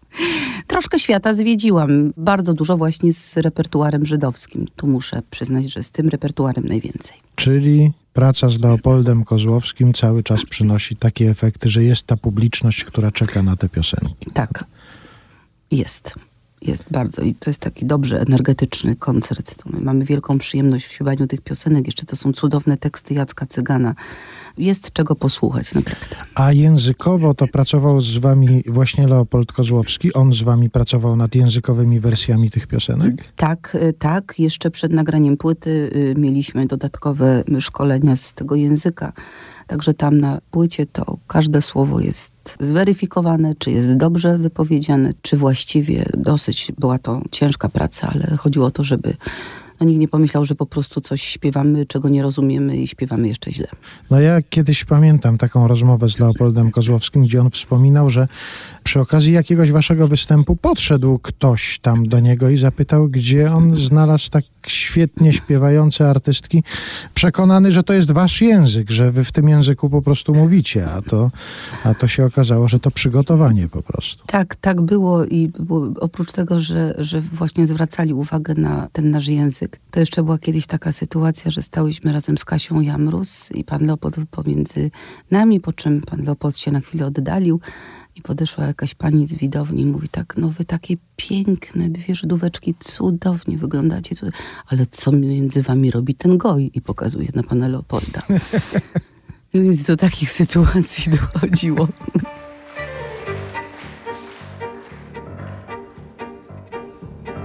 Troszkę świata zwiedziłam. Bardzo dużo właśnie z repertuarem żydowskim. Tu muszę przyznać, że z tym repertuarem najwięcej. Czyli praca z Leopoldem Kozłowskim cały czas przynosi takie efekty, że jest ta publiczność, która czeka na te piosenki. Tak, jest. Jest bardzo i to jest taki dobrze energetyczny koncert. To my mamy wielką przyjemność w śpiewaniu tych piosenek. Jeszcze to są cudowne teksty Jacka Cygana. Jest czego posłuchać naprawdę. A językowo to pracował z wami właśnie Leopold Kozłowski. On z wami pracował nad językowymi wersjami tych piosenek? Tak, y, tak. Jeszcze przed nagraniem płyty y, mieliśmy dodatkowe szkolenia z tego języka. Także tam na płycie to każde słowo jest zweryfikowane, czy jest dobrze wypowiedziane, czy właściwie dosyć była to ciężka praca, ale chodziło o to, żeby no, nikt nie pomyślał, że po prostu coś śpiewamy, czego nie rozumiemy i śpiewamy jeszcze źle. No ja kiedyś pamiętam taką rozmowę z Leopoldem Kozłowskim, gdzie on wspominał, że przy okazji jakiegoś waszego występu podszedł ktoś tam do niego i zapytał, gdzie on znalazł tak świetnie śpiewające artystki, przekonany, że to jest wasz język, że wy w tym języku po prostu mówicie, a to, a to się okazało, że to przygotowanie po prostu. Tak, tak było i było, oprócz tego, że, że właśnie zwracali uwagę na ten nasz język, to jeszcze była kiedyś taka sytuacja, że stałyśmy razem z Kasią Jamrus i pan Leopold pomiędzy nami, po czym pan Leopold się na chwilę oddalił i podeszła jakaś pani z widowni i mówi tak, no wy takie piękne, dwie Żydóweczki, cudownie wyglądacie, ale co między wami robi ten goj? I pokazuje na pana Leopolda. Więc do takich sytuacji dochodziło.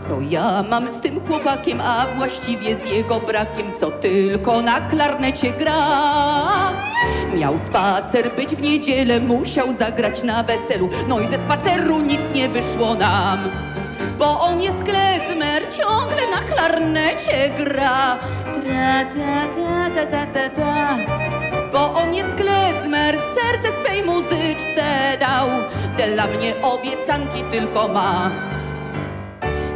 Co ja mam z tym chłopakiem, a właściwie z jego brakiem, co tylko na klarnecie gra. Miał spacer być w niedzielę, musiał zagrać na weselu, no i ze spaceru nic nie wyszło nam. Bo on jest klezmer, ciągle na klarnecie gra. Tra, ta, ta, ta, ta, ta, ta. Bo on jest klezmer, serce swej muzyczce dał. Dla mnie obiecanki tylko ma.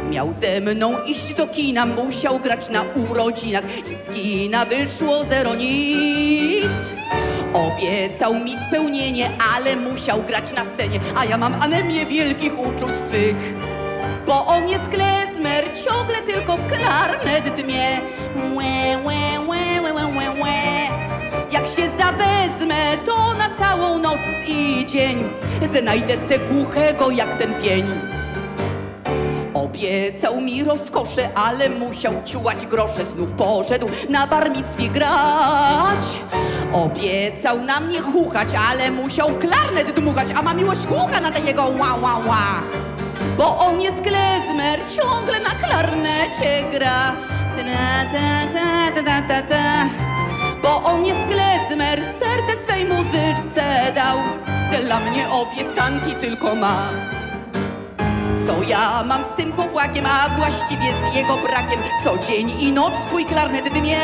Miał ze mną iść do kina, musiał grać na urodzinach i z kina wyszło zero nic. Obiecał mi spełnienie, ale musiał grać na scenie, a ja mam anemię wielkich uczuć swych. Bo on jest klezmer, ciągle tylko w klarnet dmie. Łe, łe, łe, łe, łe, łe. Jak się zawezmę, to na całą noc i dzień znajdę se głuchego jak ten pień. Obiecał mi rozkosze, ale musiał ciułać grosze. Znów poszedł na barmicwie grać. Obiecał na mnie chuchać, ale musiał w klarnet dmuchać. A ma miłość głucha na te jego ła, ła, ła. Bo on jest klezmer, ciągle na klarnecie gra. Ta, ta, ta, ta, ta, ta. Bo on jest klezmer, serce swej muzyczce dał. Dla mnie obiecanki tylko ma. Co ja mam z tym chłopakiem, a właściwie z jego brakiem. Co dzień i noc swój klarnet dmie.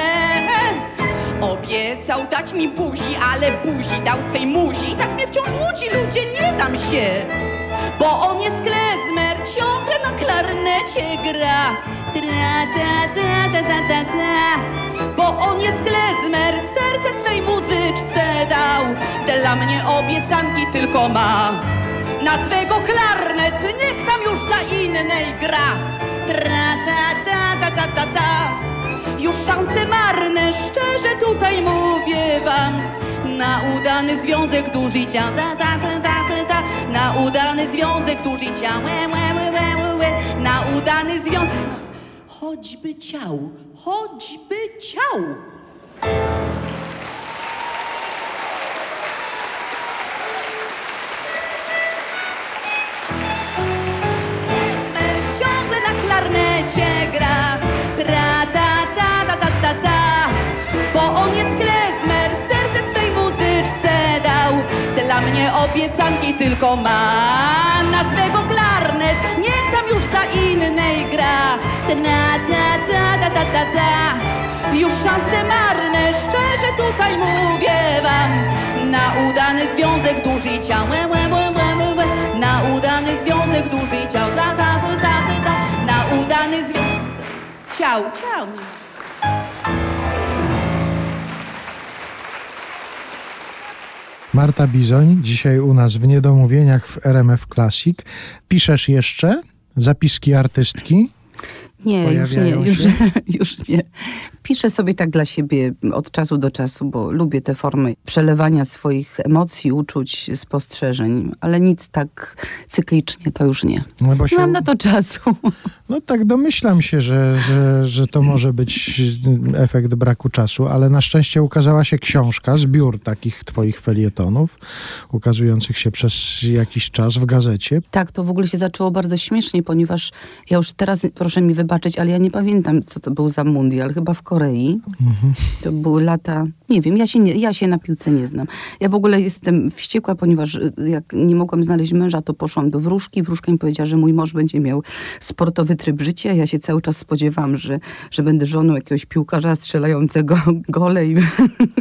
Obiecał dać mi buzi, ale buzi dał swej muzi. I tak mnie wciąż łudzi, ludzie, nie dam się. Bo on jest klezmer, ciągle na klarnecie gra. Tra, ta, ta, ta, ta, ta, ta. Bo on jest klezmer, serce swej muzyczce dał. Dla mnie obiecanki tylko ma Na swego klarnet, niech tam już dla innej gra Tra, ta, ta, ta, ta, ta, ta. Już szanse marne, szczerze tutaj mówię wam Na udany związek du życia ta, ta, ta, ta, ta. Na udany związek du życia łe, łe, łe, łe. Na udany związek Choćby ciał, choćby ciał on jest klezmer, serce swej muzyczce dał. Dla mnie obiecanki tylko ma. Na swego klarnet, niech tam już dla innej gra. Tra ta ta ta ta ta ta Już szanse marne, szczerze tutaj mówię wam. Na udany związek du życia łe, łe, łe. Na udany związek du życia ta, ta, ta, ta, ta, ta. Na udany związek Ciał, ciał Marta Bizoń, dzisiaj u nas w Niedomówieniach w RMF Classic. Piszesz jeszcze zapiski artystki? Nie, już nie, już, już nie. Piszę sobie tak dla siebie od czasu do czasu, bo lubię te formy przelewania swoich emocji, uczuć, spostrzeżeń, ale nic tak cyklicznie to już nie. No, Nie mam na to czasu. No tak domyślam się, że, że, że to może być efekt braku czasu, ale na szczęście ukazała się książka, zbiór takich twoich felietonów, ukazujących się przez jakiś czas w gazecie. Tak, to w ogóle się zaczęło bardzo śmiesznie, ponieważ ja już teraz, proszę mi wybaczyć, ale ja nie pamiętam, co to był za mundial, chyba w Korei. To były lata, nie wiem, ja się, nie, ja się na piłce nie znam. Ja w ogóle jestem wściekła, ponieważ y, jak nie mogłam znaleźć męża, to poszłam do wróżki. Wróżka mi powiedziała, że mój mąż będzie miał sportowy tryb życia. Ja się cały czas spodziewałam, że, że będę żoną jakiegoś piłkarza strzelającego gole, i,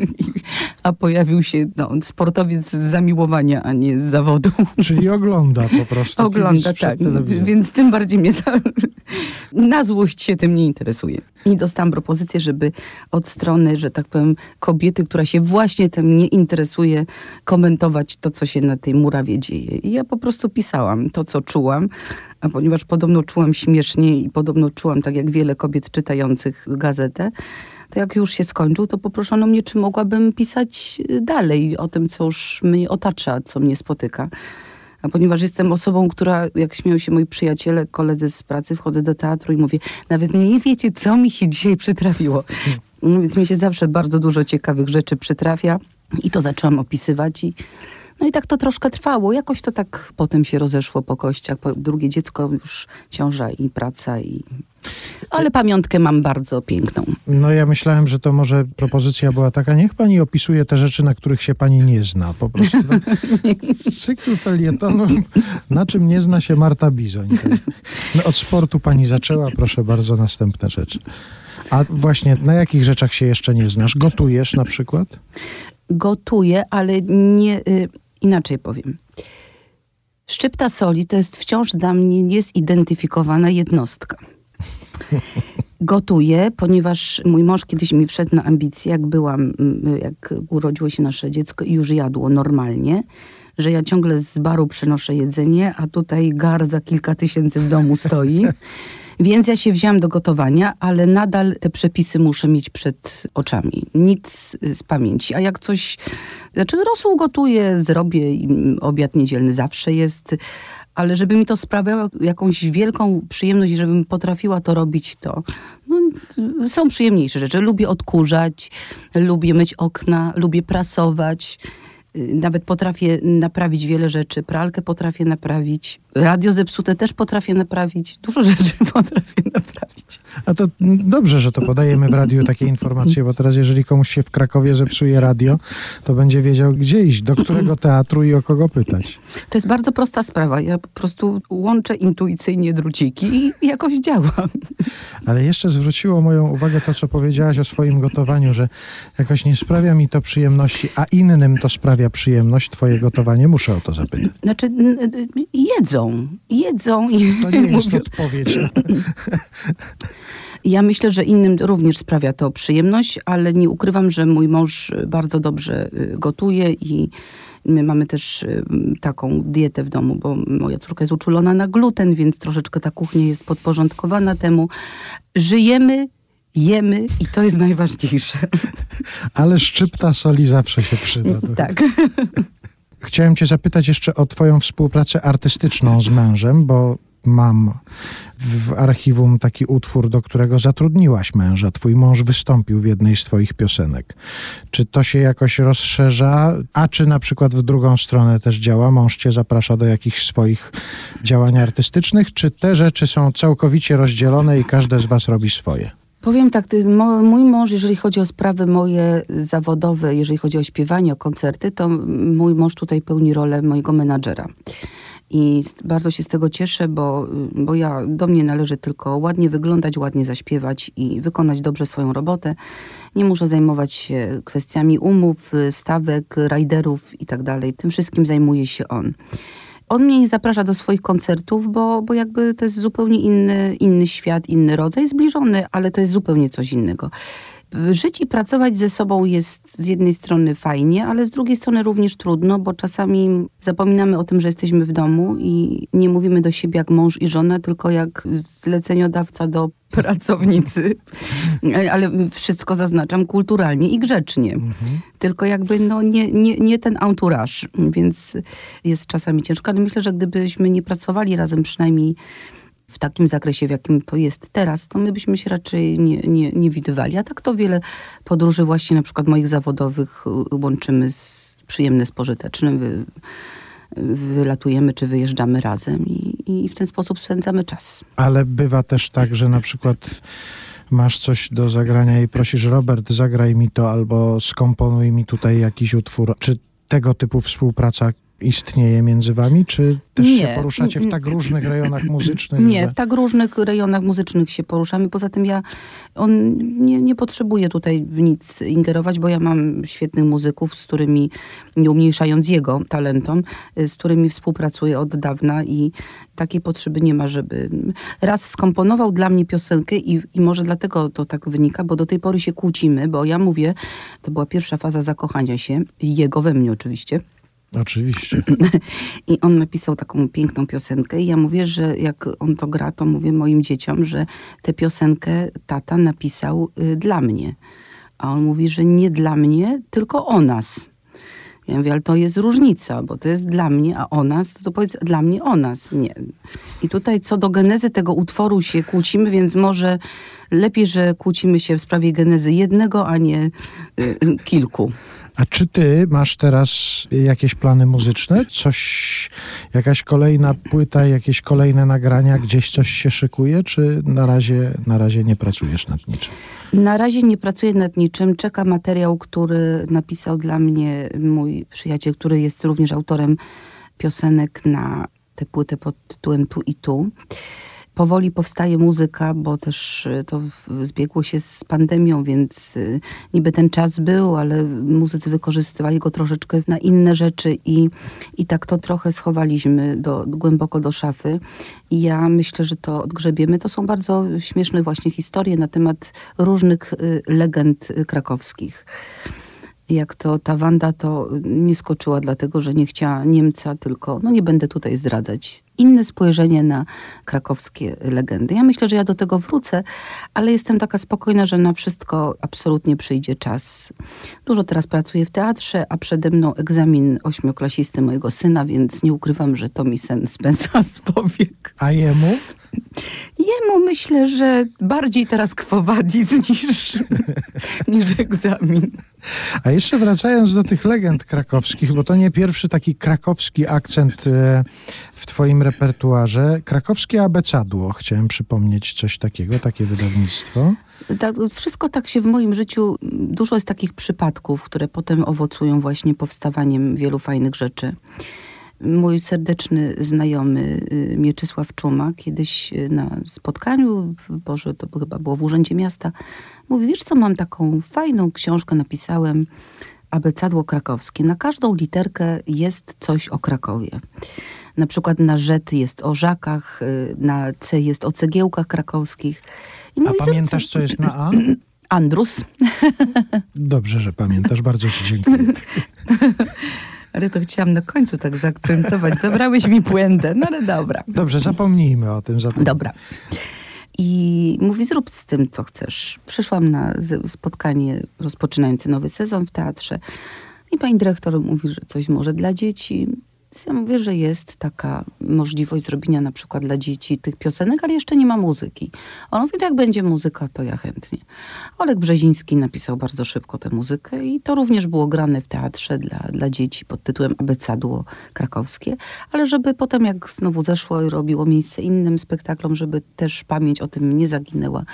a pojawił się no, sportowiec z zamiłowania, a nie z zawodu. Czyli ogląda po prostu. Ogląda, tak. No, więc tym bardziej mnie ta, na złość się tym nie interesuje. I dostałam propozycję, żeby od strony, że tak powiem, kobiety, która się właśnie tym nie interesuje, komentować to, co się na tej murawie dzieje. I ja po prostu pisałam to, co czułam, a ponieważ podobno czułam śmiesznie i podobno czułam tak jak wiele kobiet czytających gazetę, to jak już się skończył, to poproszono mnie, czy mogłabym pisać dalej o tym, co już mnie otacza, co mnie spotyka. A ponieważ jestem osobą, która, jak śmieją się moi przyjaciele, koledzy z pracy, wchodzę do teatru i mówię, nawet nie wiecie, co mi się dzisiaj przytrafiło. No, więc mi się zawsze bardzo dużo ciekawych rzeczy przytrafia i to zaczęłam opisywać i no i tak to troszkę trwało. Jakoś to tak potem się rozeszło po kościach. Po drugie dziecko, już ciąża i praca i... Ale pamiątkę mam bardzo piękną. No ja myślałem, że to może propozycja była taka, niech pani opisuje te rzeczy, na których się pani nie zna. Po prostu tak. cykl felietonu, na czym nie zna się Marta Bizoń. No, od sportu pani zaczęła, proszę bardzo, następne rzeczy. A właśnie, na jakich rzeczach się jeszcze nie znasz? Gotujesz na przykład? gotuję, ale nie y, inaczej powiem. Szczypta soli to jest wciąż dla mnie niezidentyfikowana jednostka. Gotuję, ponieważ mój mąż kiedyś mi wszedł na ambicje, jak byłam, mm, jak urodziło się nasze dziecko i już jadło normalnie, że ja ciągle z baru przynoszę jedzenie, a tutaj gar za kilka tysięcy w domu stoi. Więc ja się wzięłam do gotowania, ale nadal te przepisy muszę mieć przed oczami. Nic z pamięci. A jak coś, znaczy rosół gotuję, zrobię, obiad niedzielny zawsze jest, ale żeby mi to sprawiało jakąś wielką przyjemność żebym potrafiła to robić, to no, są przyjemniejsze rzeczy. Lubię odkurzać, lubię myć okna, lubię prasować. Y, Nawet potrafię naprawić wiele rzeczy. Pralkę potrafię naprawić. Radio zepsute też potrafię naprawić. Dużo rzeczy potrafię naprawić. A to dobrze, że to podajemy w radiu takie informacje, bo teraz jeżeli komuś się w Krakowie zepsuje radio, to będzie wiedział, gdzie iść, do którego teatru i o kogo pytać. To jest bardzo prosta sprawa. Ja po prostu łączę intuicyjnie druciki i jakoś działam. Ale jeszcze zwróciło moją uwagę to, co powiedziałaś o swoim gotowaniu, że jakoś nie sprawia mi to przyjemności, a innym to sprawia przyjemność, twoje gotowanie. Muszę o to zapytać. Znaczy, n- jedzą. Jedzą i To nie jest mówią- odpowiedź. Ja myślę, że innym również sprawia to przyjemność, ale nie ukrywam, że mój mąż bardzo dobrze y, gotuje i my mamy też y, taką dietę w domu, bo moja córka jest uczulona na gluten, więc troszeczkę ta kuchnia jest podporządkowana temu. Żyjemy, jemy i to jest najważniejsze. Ale szczypta soli zawsze się przyda. Do... Tak. Chciałem cię zapytać jeszcze o twoją współpracę artystyczną z mężem, bo mam w archiwum taki utwór, do którego zatrudniłaś męża. Twój mąż wystąpił w jednej z twoich piosenek. Czy to się jakoś rozszerza, a czy na przykład w drugą stronę też działa? Mąż cię zaprasza do jakichś swoich działań artystycznych, czy te rzeczy są całkowicie rozdzielone i każde z was robi swoje? Powiem tak, mój mąż, jeżeli chodzi o sprawy moje zawodowe, jeżeli chodzi o śpiewanie, o koncerty, to mój mąż tutaj pełni rolę mojego menadżera. I bardzo się z tego cieszę, bo, bo ja, do mnie należy tylko ładnie wyglądać, ładnie zaśpiewać i wykonać dobrze swoją robotę. Nie muszę zajmować się kwestiami umów, stawek, rajderów i tak. Tym wszystkim zajmuje się on. On mnie nie zaprasza do swoich koncertów, bo, bo jakby to jest zupełnie inny, inny świat, inny rodzaj, zbliżony, ale to jest zupełnie coś innego. Żyć i pracować ze sobą jest z jednej strony fajnie, ale z drugiej strony również trudno, bo czasami zapominamy o tym, że jesteśmy w domu i nie mówimy do siebie jak mąż i żona, tylko jak zleceniodawca do pracownicy. Ale wszystko zaznaczam kulturalnie i grzecznie. Tylko jakby no nie, nie, nie ten entourage, więc jest czasami ciężko, ale myślę, że gdybyśmy nie pracowali razem przynajmniej w takim zakresie, w jakim to jest teraz, to my byśmy się raczej nie, nie, nie widywali. A tak to wiele podróży właśnie na przykład moich zawodowych łączymy z przyjemne z pożytecznym. Wy, wylatujemy czy wyjeżdżamy razem i, i w ten sposób spędzamy czas. Ale bywa też tak, że na przykład masz coś do zagrania i prosisz Robert, zagraj mi to albo skomponuj mi tutaj jakiś utwór. Czy tego typu współpraca istnieje między wami, czy też się Nie. poruszacie w tak różnych rejonach muzycznych? Nie, że... w tak różnych rejonach muzycznych się poruszamy. Poza tym ja, on nie, nie potrzebuje tutaj w nic ingerować, bo ja mam świetnych muzyków, z którymi, nie umniejszając jego talentom, y, z którymi współpracuję od dawna i takiej potrzeby nie ma, żeby... Raz skomponował dla mnie piosenkę i, i może dlatego to tak wynika, bo do tej pory się kłócimy, bo ja mówię, to była pierwsza faza zakochania się, jego we mnie oczywiście. Oczywiście. I on napisał taką piękną piosenkę i ja mówię, że jak on to gra, to mówię moim dzieciom, że tę piosenkę tata napisał y, dla mnie. A on mówi, że nie dla mnie, tylko o nas. Ja mówię, ale to jest różnica, bo to jest dla mnie, a o nas, to powiedz dla mnie o nas. Nie. I tutaj co do genezy tego utworu się kłócimy, więc może lepiej, że kłócimy się w sprawie genezy jednego, a nie y, y, kilku. A czy ty masz teraz jakieś plany muzyczne? Coś, jakaś kolejna płyta, jakieś kolejne nagrania, gdzieś coś się szykuje, czy na razie, na razie nie pracujesz nad niczym? Na razie nie pracuję nad niczym. Czeka materiał, który napisał dla mnie mój przyjaciel, który jest również autorem piosenek na tę płytę pod tytułem Tu i Tu. Powoli powstaje muzyka, bo też y, to zbiegło się z pandemią, więc y, niby ten czas był, ale muzycy wykorzystywali go troszeczkę na inne rzeczy i, i tak to trochę schowaliśmy do, głęboko do szafy. I ja myślę, że to odgrzebiemy. To są bardzo śmieszne właśnie historie na temat różnych y, legend krakowskich jak to ta Wanda to nie skoczyła dlatego, że nie chciała Niemca, tylko, no nie będę tutaj zdradzać, inne spojrzenie na krakowskie legendy. Ja myślę, że ja do tego wrócę, ale jestem taka spokojna, że na wszystko absolutnie przyjdzie czas. Dużo teraz pracuję w teatrze, a przede mną egzamin ośmioklasisty mojego syna, więc nie ukrywam, że to mi sen spędza z powiek. A jemu? Jemu myślę, że bardziej teraz kwowadis niż, niż egzamin. A jeszcze wracając do tych legend krakowskich, bo to nie pierwszy taki krakowski akcent e, w twoim repertuarze. Krakowskie abecadło, chciałem przypomnieć coś takiego, takie wydawnictwo. Tak, wszystko tak się w moim życiu, dużo jest takich przypadków, które potem owocują właśnie powstawaniem wielu fajnych rzeczy. Mój serdeczny znajomy y, Mieczysław Czuma kiedyś y, na spotkaniu, Boże, to chyba było w Urzędzie Miasta, mówi, wiesz co, mam taką fajną książkę, napisałem Abecadło krakowskie. Na każdą literkę jest coś o Krakowie. Na przykład na Rzet jest o żakach, y, na C jest o cegiełkach krakowskich. I A pamiętasz, co jest na A? Andrus. Dobrze, że pamiętasz, bardzo ci dziękuję. Ale to chciałam na końcu tak zaakcentować. Zabrałeś mi puentę, no ale dobra. Dobrze, zapomnijmy o tym. Zapomnijmy. Dobra. I mówi, zrób z tym, co chcesz. Przyszłam na spotkanie rozpoczynające nowy sezon w teatrze i pani dyrektor mówi, że coś może dla dzieci. Ja mówię, że jest taka możliwość zrobienia na przykład dla dzieci tych piosenek, ale jeszcze nie ma muzyki. On mówi, jak będzie muzyka, to ja chętnie. Olek Brzeziński napisał bardzo szybko tę muzykę i to również było grane w teatrze dla, dla dzieci pod tytułem Abecadło krakowskie, ale żeby potem jak znowu zeszło i robiło miejsce innym spektaklom, żeby też pamięć o tym nie zaginęła,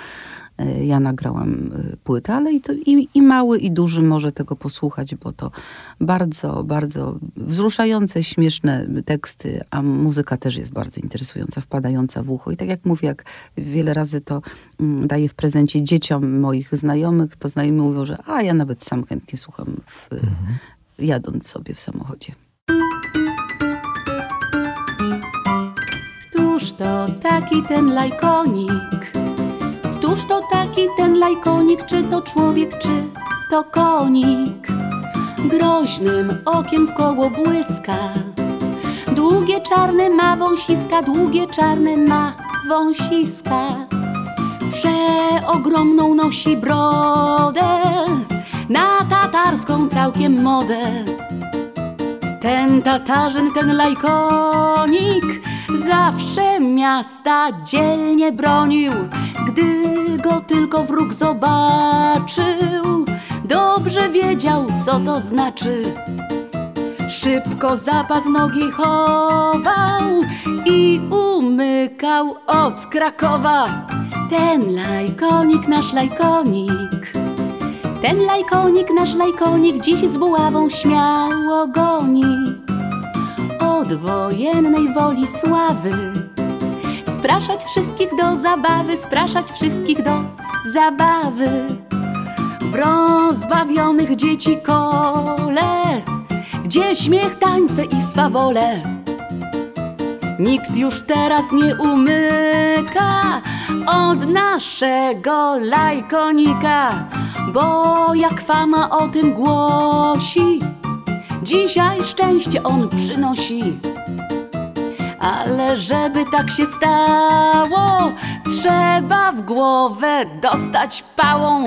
ja nagrałam e, płytę, ale i, to, i, i mały, i duży może tego posłuchać, bo to bardzo, bardzo wzruszające, śmieszne teksty, a muzyka też jest bardzo interesująca, wpadająca w ucho. I tak jak mówię, jak wiele razy to mm, daję w prezencie dzieciom moich znajomych, to znajomi mówią, że a ja nawet sam chętnie słucham, w, jadąc sobie w samochodzie. Któż to taki ten lajkonik? Któż to taki ten lajkonik? Czy to człowiek, czy to konik? Groźnym okiem w koło błyska. Długie czarne ma wąsiska, długie czarne ma wąsiska. Przeogromną nosi brodę, na tatarską całkiem modę. Ten Tatarzyn, ten lajkonik zawsze miasta dzielnie bronił. Gdy go tylko wróg zobaczył, dobrze wiedział, co to znaczy. Szybko zapas nogi chował i umykał od Krakowa. Ten lajkonik, nasz lajkonik. Ten lajkonik, nasz lajkonik, dziś z buławą śmiało goni. Od wojennej woli sławy spraszać wszystkich do zabawy, spraszać wszystkich do zabawy. W rozbawionych dzieci kole, gdzie śmiech, tańce i swawole. Nikt już teraz nie umyka od naszego lajkonika, bo jak fama o tym głosi, dzisiaj szczęście on przynosi. Ale żeby tak się stało, trzeba w głowę dostać pałą.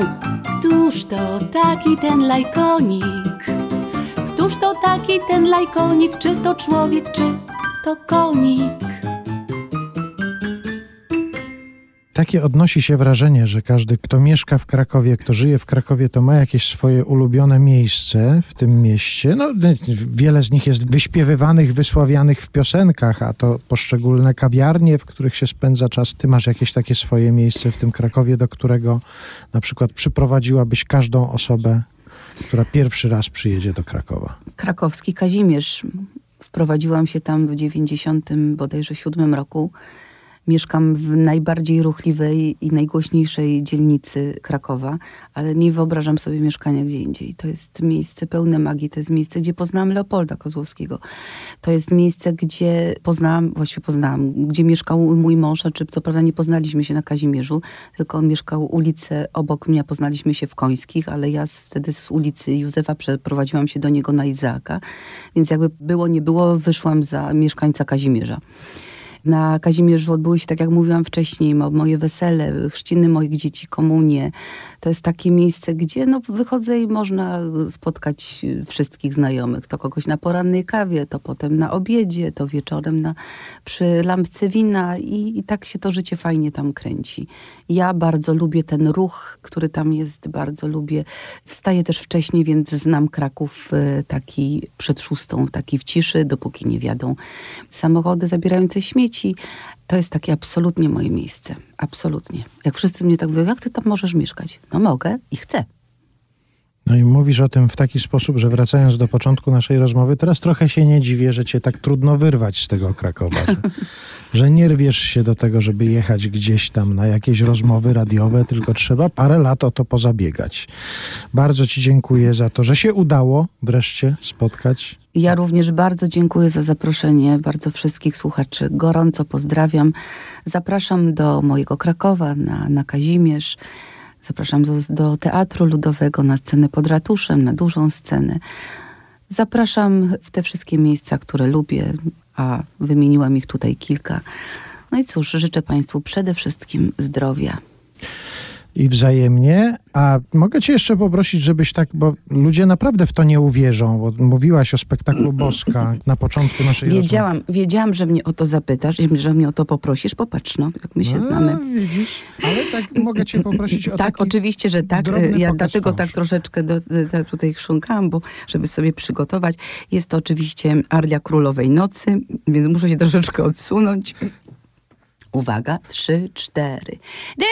Któż to taki ten lajkonik? Któż to taki ten lajkonik? Czy to człowiek, czy to konik? Takie odnosi się wrażenie, że każdy, kto mieszka w Krakowie, kto żyje w Krakowie, to ma jakieś swoje ulubione miejsce w tym mieście. No, wiele z nich jest wyśpiewywanych, wysławianych w piosenkach, a to poszczególne kawiarnie, w których się spędza czas. Ty masz jakieś takie swoje miejsce w tym Krakowie, do którego na przykład przyprowadziłabyś każdą osobę, która pierwszy raz przyjedzie do Krakowa. Krakowski Kazimierz. Wprowadziłam się tam w 90 bodajże siódmym roku. Mieszkam w najbardziej ruchliwej i najgłośniejszej dzielnicy Krakowa, ale nie wyobrażam sobie mieszkania gdzie indziej. To jest miejsce pełne magii, to jest miejsce, gdzie poznałam Leopolda Kozłowskiego. To jest miejsce, gdzie poznałam, właściwie poznałam, gdzie mieszkał mój mąż, a czy co prawda nie poznaliśmy się na Kazimierzu, tylko on mieszkał ulicę obok mnie, poznaliśmy się w Końskich, ale ja wtedy z ulicy Józefa przeprowadziłam się do niego na Izaaka, więc jakby było, nie było, wyszłam za mieszkańca Kazimierza. Na Kazimierzu odbyły się, tak jak mówiłam wcześniej, mo- moje wesele, chrzciny moich dzieci, komunie. To jest takie miejsce, gdzie no, wychodzę i można spotkać wszystkich znajomych. To kogoś na porannej kawie, to potem na obiedzie, to wieczorem na, przy lampce wina i, i tak się to życie fajnie tam kręci. Ja bardzo lubię ten ruch, który tam jest, bardzo lubię. Wstaję też wcześniej, więc znam Kraków e, taki przed szóstą, taki w ciszy, dopóki nie wiadą samochody zabierające śmieci. To jest takie absolutnie moje miejsce. Absolutnie. Jak wszyscy mnie tak mówią, jak ty tam możesz mieszkać? No mogę i chcę. No i mówisz o tym w taki sposób, że wracając do początku naszej rozmowy, teraz trochę się nie dziwię, że cię tak trudno wyrwać z tego Krakowa. Że, że nie rwiesz się do tego, żeby jechać gdzieś tam na jakieś rozmowy radiowe, tylko trzeba parę lat o to pozabiegać. Bardzo ci dziękuję za to, że się udało wreszcie spotkać. Ja również bardzo dziękuję za zaproszenie, bardzo wszystkich słuchaczy gorąco pozdrawiam. Zapraszam do mojego Krakowa na, na Kazimierz. Zapraszam do, do Teatru Ludowego, na scenę pod ratuszem, na dużą scenę. Zapraszam w te wszystkie miejsca, które lubię, a wymieniłam ich tutaj kilka. No i cóż, życzę Państwu przede wszystkim zdrowia. I wzajemnie. A mogę cię jeszcze poprosić, żebyś tak, bo ludzie naprawdę w to nie uwierzą, bo mówiłaś o spektaklu Boska na początku naszej Wiedziałam, wiedziałam, że mnie o to zapytasz, i że mnie o to poprosisz. Popatrz, no, jak my się rozmowy. znamy. Widzisz? Ale tak mogę cię poprosić o Tak, oczywiście, że tak. Ja dlatego tak troszeczkę do, do, tutaj chrząkałam, bo żeby sobie przygotować. Jest to oczywiście Arlia Królowej Nocy, więc muszę się troszeczkę odsunąć. Uwaga, trzy, cztery. De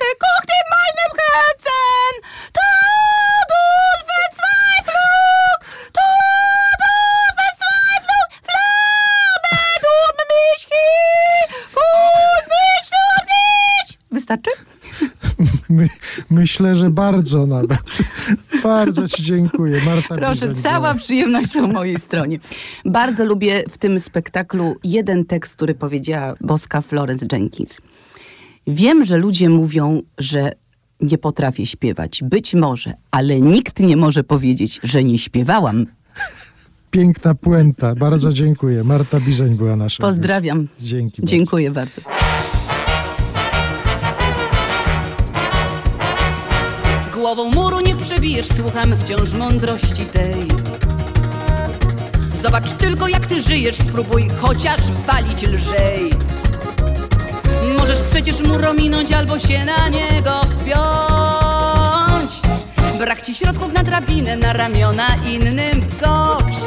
Hulerake, koch dem meinem Herzen, Todul verzweiflung, Todul verzweiflung, Flamme, du mich hi, und mich nur dich. Wystarczy? My, myślę, że bardzo nawet. bardzo ci dziękuję. Marta Proszę, cała przyjemność po mojej stronie. Bardzo lubię w tym spektaklu jeden tekst, który powiedziała boska Florence Jenkins. Wiem, że ludzie mówią, że nie potrafię śpiewać. Być może, ale nikt nie może powiedzieć, że nie śpiewałam. Piękna puenta. Bardzo dziękuję. Marta Bizeń była nasza. Pozdrawiam. Dzięki bardzo. Dziękuję bardzo. Głową muru nie przebijesz, słucham wciąż mądrości tej. Zobacz tylko jak ty żyjesz, spróbuj chociaż walić lżej. Możesz przecież mur ominąć albo się na niego wspiąć. Brak ci środków na drabinę, na ramiona innym skocz.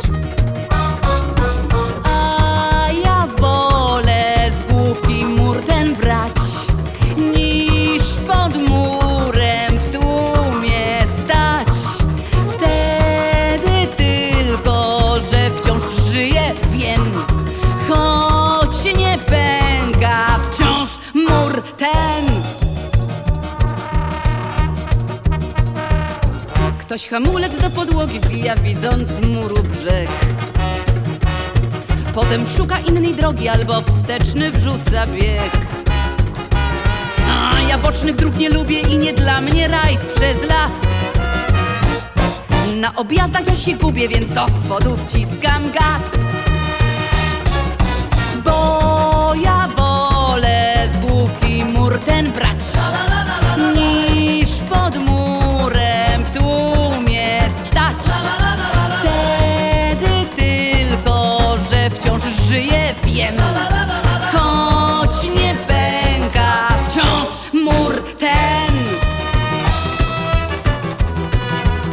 Ktoś hamulec do podłogi wbija, widząc muru brzeg. Potem szuka innej drogi albo wsteczny wrzuca bieg. A ja bocznych dróg nie lubię i nie dla mnie rajd przez las. Na objazdach ja się gubię, więc do spodu wciskam gaz. Bo ja wolę z główki mur ten brać, niż pod murem żyję, wiem, choć nie pęka wciąż mur ten.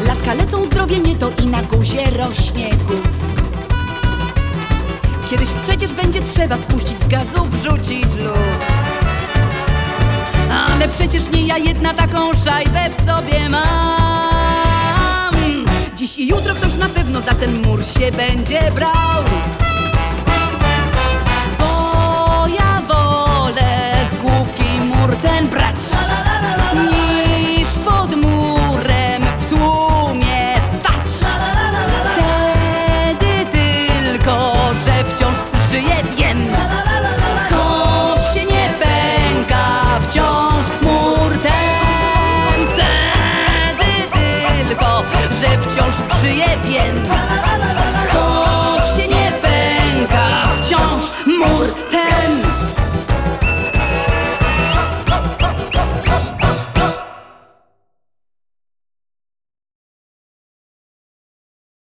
Latka lecą zdrowie nie to i na guzie rośnie guz. Kiedyś przecież będzie trzeba spuścić z gazu, wrzucić luz. Ale przecież nie ja jedna taką szajbę w sobie mam. Dziś i jutro ktoś na pewno za ten mur się będzie brał. Z główki mur ten brać, niż pod murem w tłumie stać. Wtedy tylko, że wciąż żyję, wiem, choć się nie pęka wciąż mur ten. Wtedy tylko, że wciąż żyję, wiem,